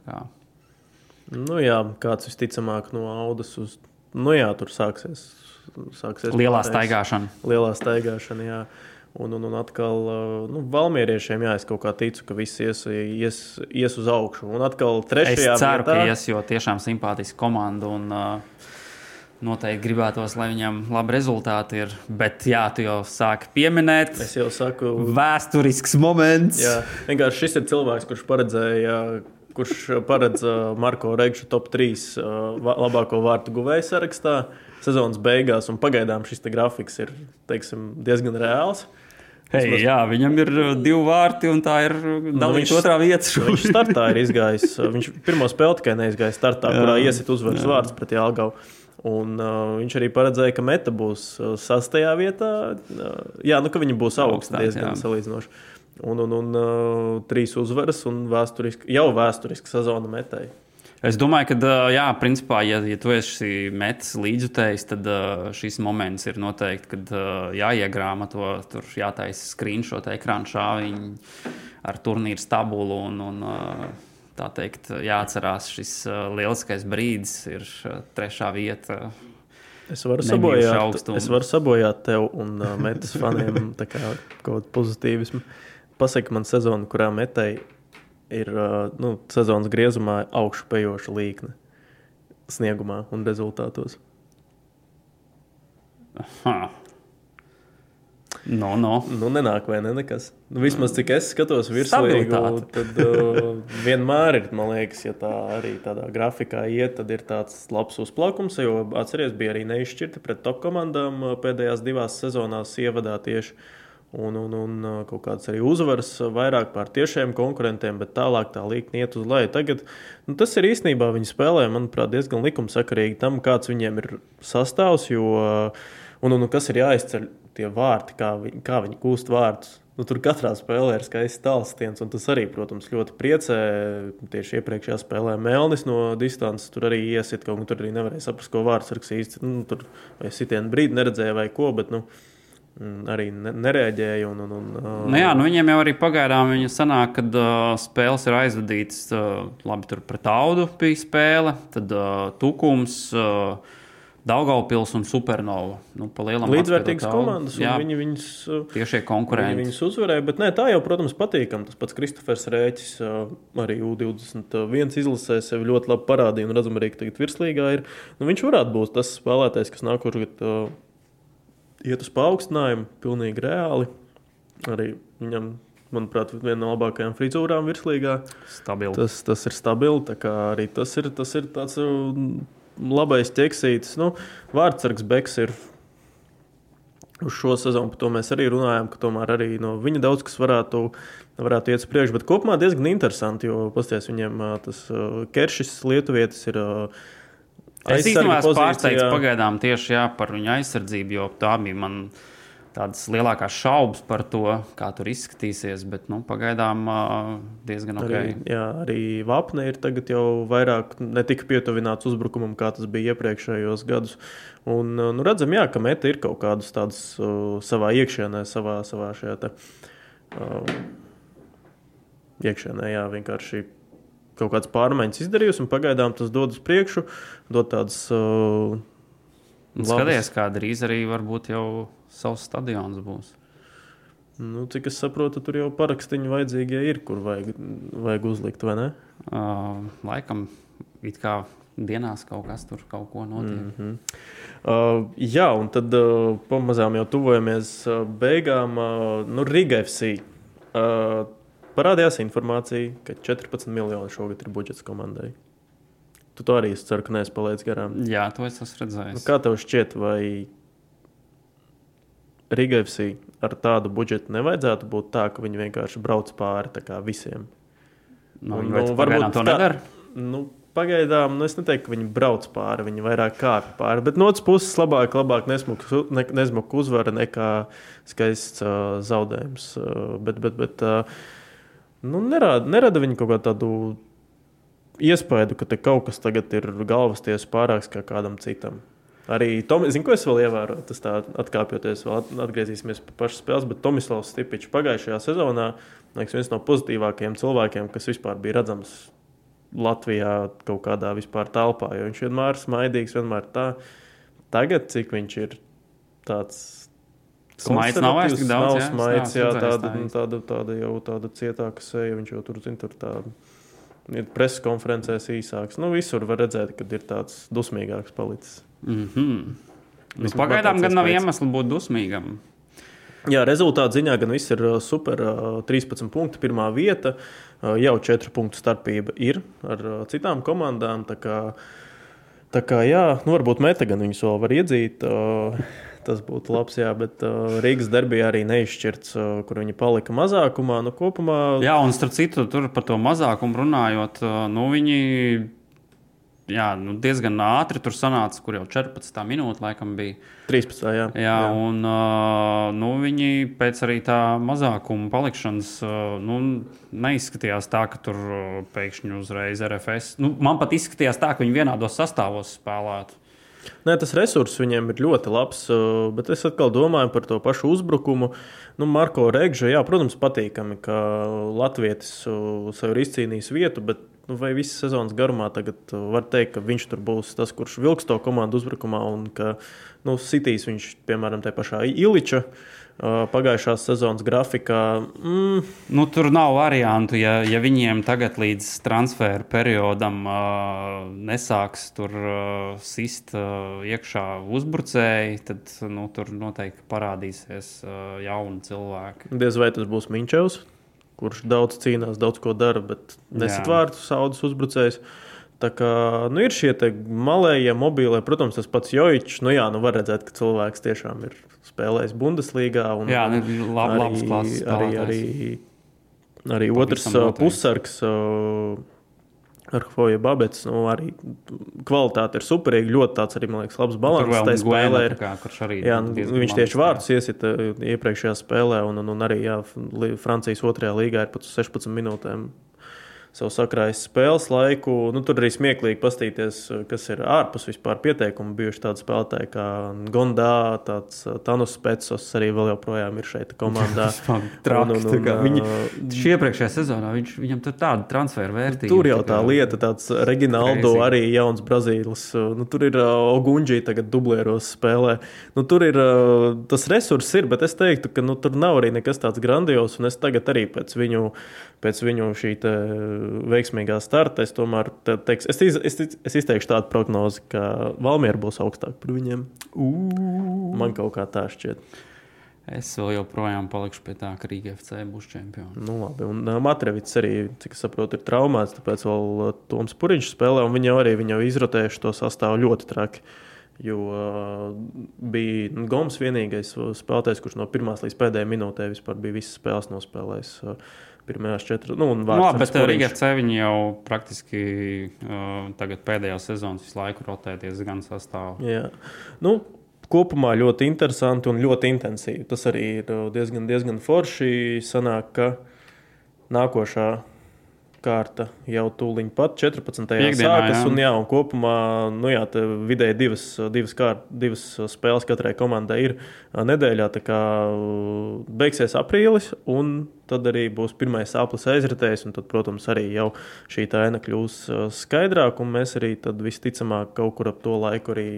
Speaker 2: Nu, jā, kāds visticamāk no audas uz. Nu, jā, tur sāksies. sāksies
Speaker 3: lielā pārējais, staigāšana.
Speaker 2: Lielā staigāšana, jā. Un, un, un atkal, nu, valmieriešiem, jā, es kaut kā ticu, ka viss ies, ies, ies uz augšu. Un atkal trešajā
Speaker 3: es ceru, vietā. ka ies, jo tiešām simpātiska komanda. Un, uh, Noteikti gribētos, lai viņam labi rezultāti ir. Bet, jā, tu jau sāki pieminēt.
Speaker 2: Es jau saku,
Speaker 3: vēsturisks moments.
Speaker 2: Jā, vienkārši šis ir cilvēks, kurš paredzēja kurš paredz uh, Marko Reigšu top 3 uh, labāko vārtu guvēju sarakstā sezonas beigās. Pagaidām šis grafiks ir teiksim, diezgan reāls.
Speaker 3: Hey, Vismaz... Jā, viņam ir uh, divi vārti, un tā ir nu, viņš, otrā vieta.
Speaker 2: viņš startā ir izgājis. Viņš pirmo spēli tikai neizgāja startā, jā, kurā iesit uzvaras jā. vārds pret Jālgavu. Un, uh, viņš arī paredzēja, ka meta būs sastajā vietā. Uh, jā, nu, ka viņi būs augstā diezgan salīdzinoši. Un, un, un uh, trīs uzvaras un vēsturiski, jau vēsturiski sezona metēji.
Speaker 3: Es domāju, ka, uh, jā, principā, ja, ja tu esi metis līdzjutējs, tad uh, šis moments ir noteikti, kad uh, jāiegrāmato, tur jātaisa screenshot ekrāna šāviņi ar turnīru stabulu un, un tā teikt, jāatcerās šis lieliskais brīdis, ir trešā vieta.
Speaker 2: Es varu, sabojāt, es varu sabojāt tev un metas faniem kaut kādu pozitīvismu. Pasaki man sezonu, kurā metai ir nu, sezonas griezumā augšupejoša līkne sniegumā un rezultātos.
Speaker 3: Aha. No, no.
Speaker 2: Nu, nenāk, vai ne? Nekas. Nu, vismaz cik es skatos virslīgu, tad uh, vienmēr ir, man liekas, ja tā arī tādā grafikā iet, tad ir tāds labs uzplaukums. Jo atceries, bija arī neizšķirti pret top komandām pēdējās divās sezonās ievadā tieši. Un, un, un kaut kādas arī uzvaras vairāk pār tiešiem konkurentiem, bet tālāk tā līnija iet uz leju. Tagad nu, tas ir īstenībā viņi spēlē, manuprāt, diezgan likumsakarīgi tam, kāds viņiem ir sastāvs, jo, un, un, un kas ir jāizceļ tie vārti, kā viņi, kā viņi gūst vārdus. Nu, tur katrā spēlē ir skaists tālstiens, un tas arī, protams, ļoti priecē. Tieši iepriekšējā spēlē Melnis no distances tur arī iesit, kaut kā tur arī nevarēja saprast, ko vārds rakstīs. Nu, tur vai sitienu brīdi neredzēja vai ko, bet nu, arī nereaģēja. Un, un, un,
Speaker 3: nu jā, nu viņiem jau arī pagaidām viņa sanāk, kad uh, spēles ir aizvadītas. Uh, labi, tur pret audu bija spēle, tad uh, tukums. Uh, Daugaupils un Supernova. Nu,
Speaker 2: Līdzvērtīgas komandas, jā, viņi viņus,
Speaker 3: tiešie konkurenti.
Speaker 2: Viņi viņus uzvarēja, bet nē, tā jau, protams, patīkam. Tas pats Kristofers Rēķis arī U21 izlasē sevi ļoti labi parādīja un redzam arī, tagad virslīgā ir. Nu, viņš varētu būt tas spēlētājs, kas nākošais uh, iet uz paaugstinājumu, pilnīgi reāli. Arī viņam manuprāt, viena no labākajām frizūrām virslīgā.
Speaker 3: Stabili.
Speaker 2: Tas, tas ir stabili. Arī tas ir, tas ir tāds labais ķeksītis. Nu, Vārtsargs Beks ir uz šo sezonu, par to mēs arī runājām, ka tomēr arī no viņa daudz kas varētu, varētu iet uz priekšu. Bet kopumā diezgan interesanti, jo pasties viņiem tas Keršis Lietuvietis ir.
Speaker 3: Es īstenībā esmu pārsteigts pagaidām tieši jā, par viņa aizsardzību, jo tā bija mana tādas lielākās šaubas par to, kā tur izskatīsies. Bet nu, pagaidām diezgan ok.
Speaker 2: Arī, jā, arī Vapne ir tagad jau vairāk ne tik pietuvināts uzbrukumam, kā tas bija iepriekšējos gadus. Un, nu, redzam, jā, ka meta ir kaut kādas tādas uh, savā iekšienē, savā, savā šajā te, uh, iekšienē, jā, vienkārši kaut kādas pārmaiņas izdarījusi, un pagaidām tas dod uz priekšu, dod tādas. Uh,
Speaker 3: Skaties, kā drīz arī varbūt jau savs stadions būs.
Speaker 2: Nu, cik es saprotu, tur jau parakstiņi vajadzīgie ir, kur vajag, vajag uzlikt, vai ne?
Speaker 3: Uh, laikam, it kā dienās kaut kas tur kaut ko notiek. Mm
Speaker 2: -hmm. uh, jā, un tad uh, pamazām jau tuvojamies uh, beigām. Uh, nu, Riga FC. Uh, parādījās informācija, ka 14 miljoni šogad ir budžets komandai. Tu to arī ceru, ka neesi palaidis garām.
Speaker 3: Jā, to es esmu redzējis.
Speaker 2: Nu, kā tev šķiet, vai Riga FC ar tādu budžetu nevajadzētu būt tā, ka viņi vienkārši brauc pāri visiem.
Speaker 3: Nu, un, nu, varbūt to nedara.
Speaker 2: Nu, pagaidām, nu, es neteiktu, ka viņi brauc pāri, viņi vairāk kāpj pāri. Bet no otras puses, labāk, labāk nesmuka ne, uzvara nekā skaists uh, zaudējums. Uh, bet, bet, bet uh, nu, nerada, nerada viņi kaut kādu iespēju, ka te kaut kas tagad ir galvas tiesa pārāks kā kādam citam. Arī Tomis, zinu, ko es vēl ievēroju, tas tā atkāpjoties, vēl atgriezīsimies pie pašas spēles, bet Tomislavs Stipičs pagājušajā sezonā, liekas, viens no pozitīvākajiem cilvēkiem, kas vispār bija redzams Latvijā kaut kādā vispār telpā, jo viņš vienmēr ir smaidīgs, vienmēr tā. Tagad, cik viņš ir tāds
Speaker 3: Smaids nav vairs tik daudz.
Speaker 2: Nav smaids, jā, jā tāda, tāda, tāda jau tāda cietāka seja, viņš jau tur, zin, tur tāda. Ir preses konferencēs īsāks. Nu, visur var redzēt, ka ir tāds dusmīgāks palicis.
Speaker 3: Mm -hmm. nu, pagaidām gan nav iemesla būt dusmīgam.
Speaker 2: Jā, rezultātā ziņā gan viss ir uh, super. 13 uh, punkti, pirmā vieta. Uh, jau 4 punktu starpība ir ar citām komandām. Tā kā, tā kā jā, nu, varbūt meta gan viņus vēl var iedzīt. Tas būtu labs, jā, bet uh, Rīgas derbija arī neizšķirts, uh, kur viņi palika mazākumā. Nu, kopumā...
Speaker 3: Jā, un starp citu, tur par to mazākumu runājot, uh, nu, viņi jā, nu, diezgan ātri tur sanāca, kur jau 14 minūtes laikam bija.
Speaker 2: 13. Jā,
Speaker 3: jā, jā. un uh, nu, viņi pēc arī tā mazākuma palikšanas uh, nu, neizskatījās tā, ka tur uh, pēkšņi uzreiz RFS. Nu, man pat izskatījās tā, ka viņi vienādos sastāvos spēlētu.
Speaker 2: Nē, tas resurss viņiem ir ļoti labs, bet es atkal domāju par to pašu uzbrukumu. Nu, Marko Regža, jā, protams, patīkami, ka Latvijas sev ir izcīnījis vietu, bet nu, vai visas sezonas garumā tagad uh, var teikt, ka viņš tur būs tas, kurš vilks to komandu uzbrukumā un ka nu, sitīs viņš, piemēram, tajā pašā Iliča. Uh, pagājušās sezonas grafikā. Mm.
Speaker 3: Nu, tur nav variantu. Ja, ja viņiem tagad līdz transferu periodam uh, nesāks tur uh, sist uh, iekšā uzbrucēji, tad nu, tur noteikti parādīsies uh, jauni cilvēki.
Speaker 2: Diez vai tas būs Minčevs? kurš daudz cīnās, daudz ko dara, bet nesatvērtu saudas uzbrucējs. Tā kā nu, ir šie malējie, mobīlie, protams, tas pats Jojičs. Nu, jā, nu var redzēt, ka cilvēks tiešām ir spēlējis Bundeslīgā. Un,
Speaker 3: jā, nu, lab, labs
Speaker 2: arī,
Speaker 3: klases
Speaker 2: arī, arī, arī otrs uh, pussargs. Uh, Arhoja Babets, nu, arī kvalitāte ir superīga. Ļoti tāds arī, man liekas, labs balans. Tā spēlē ir.
Speaker 3: Kā, arī
Speaker 2: jā, viņš tieši vārdus iesita iepriekšējā spēlē, un, un, un arī jā, Francijas otrajā līgā ir pat 16 minūtēm savu sakrājas spēles laiku. Nu, tur arī smieklīgi paskatīties, kas ir ārpus vispār pieteikumu. Bijuši tādi spēlētāji kā Gondā, tāds uh, Tanus Pēcos arī vēl joprojām ir šeit komandā.
Speaker 3: Traki, un, un, un, viņi, šī iepriekšējā sezonā viņš, viņam tur tāda transfera vērtība.
Speaker 2: Tur jau tā lieta, tāds Reginaldo crazy. arī jauns Brazīlis. Nu, tur ir Ogunģī tagad dublēros spēlē. Nu, tur ir tas resurss ir, bet es teiktu, ka nu, tur nav arī nekas tāds grandios. Un es tagad arī pēc viņu, pēc viņu šī veiksmīgā starta. Es tomēr teiks, es, iz, es, es izteikšu tādu prognozi, ka Valmiera būs augstāk par viņiem.
Speaker 3: Uu.
Speaker 2: Man kaut kā tā šķiet.
Speaker 3: Es vēl joprojām palikšu pie tā, ka Rīga FC būs čempions.
Speaker 2: Nu, labi, un uh, Matrevits arī, cik es saprotu, ir traumēts. Tāpēc vēl Toms Puriņš spēlē, un viņi jau arī viņu izrotējuši to sastāvu ļoti traki. Jo uh, bija nu, Goms vienīgais spēlētājs, kurš no pirmās līdz pēdējai minūtē vispār bija visas spēles nospēlējis. Uh, pirmajās četrās. Nu,
Speaker 3: no, bet Riga FC jau praktiski uh, tagad pēdējās sezonas visu laiku rotē diezgan sastāvā.
Speaker 2: Jā. Nu, kopumā ļoti interesanti un ļoti intensīvi. Tas arī ir diezgan, diezgan forši. Sanāk, ka nākošā kārta jau tūlīt pat 14. Piekdienā, sākas. Jā. Un, jā, un kopumā nu, jā, vidēji divas, divas, kārt, divas spēles katrai komandai ir nedēļā. Beigsies aprīlis, un tad arī būs pirmais aplis aizritējis. Tad, protams, arī jau šī aina kļūs skaidrāka, un mēs arī visticamāk kaut kur ap to laiku arī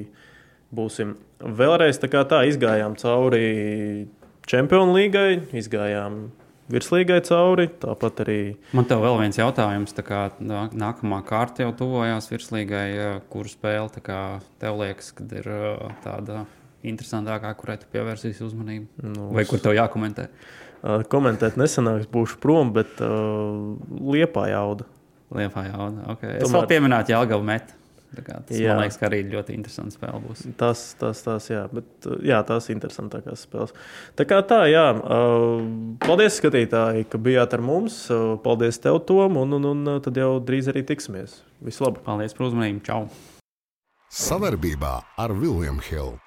Speaker 2: būsim. Vēlreiz tā kā tā izgājām cauri Čempionu līgai, izgājām virslīgai cauri. Tāpat arī.
Speaker 3: Man te vēl viens jautājums. Kā, nākamā kārta jau tuvojās virslīgai, kuru spēle tev liekas, kad ir tāda interesantākā, kurai tu pievērsīsi uzmanību? Nu, Vai kur tev jākomentē?
Speaker 2: Komentēt nesenāks, būšu prom, bet uh, liepā jauda.
Speaker 3: Liepā jauda. Okay. Es Tomēr... vēl pieminētu Jālgavu metu. Tas jā. man liekas, ka arī ļoti interesants spēle būs.
Speaker 2: Tas, tas, tas jā, bet jā, tās interesantākās spēles. Tā kā tā, jā. Paldies, skatītāji, ka bijāt ar mums. Paldies tev, Tom, un, un, un tad jau drīz arī tiksimies. Visu labu!
Speaker 3: Paldies par uzmanību! Čau!
Speaker 1: Savarbībā ar Viljumu Hildu.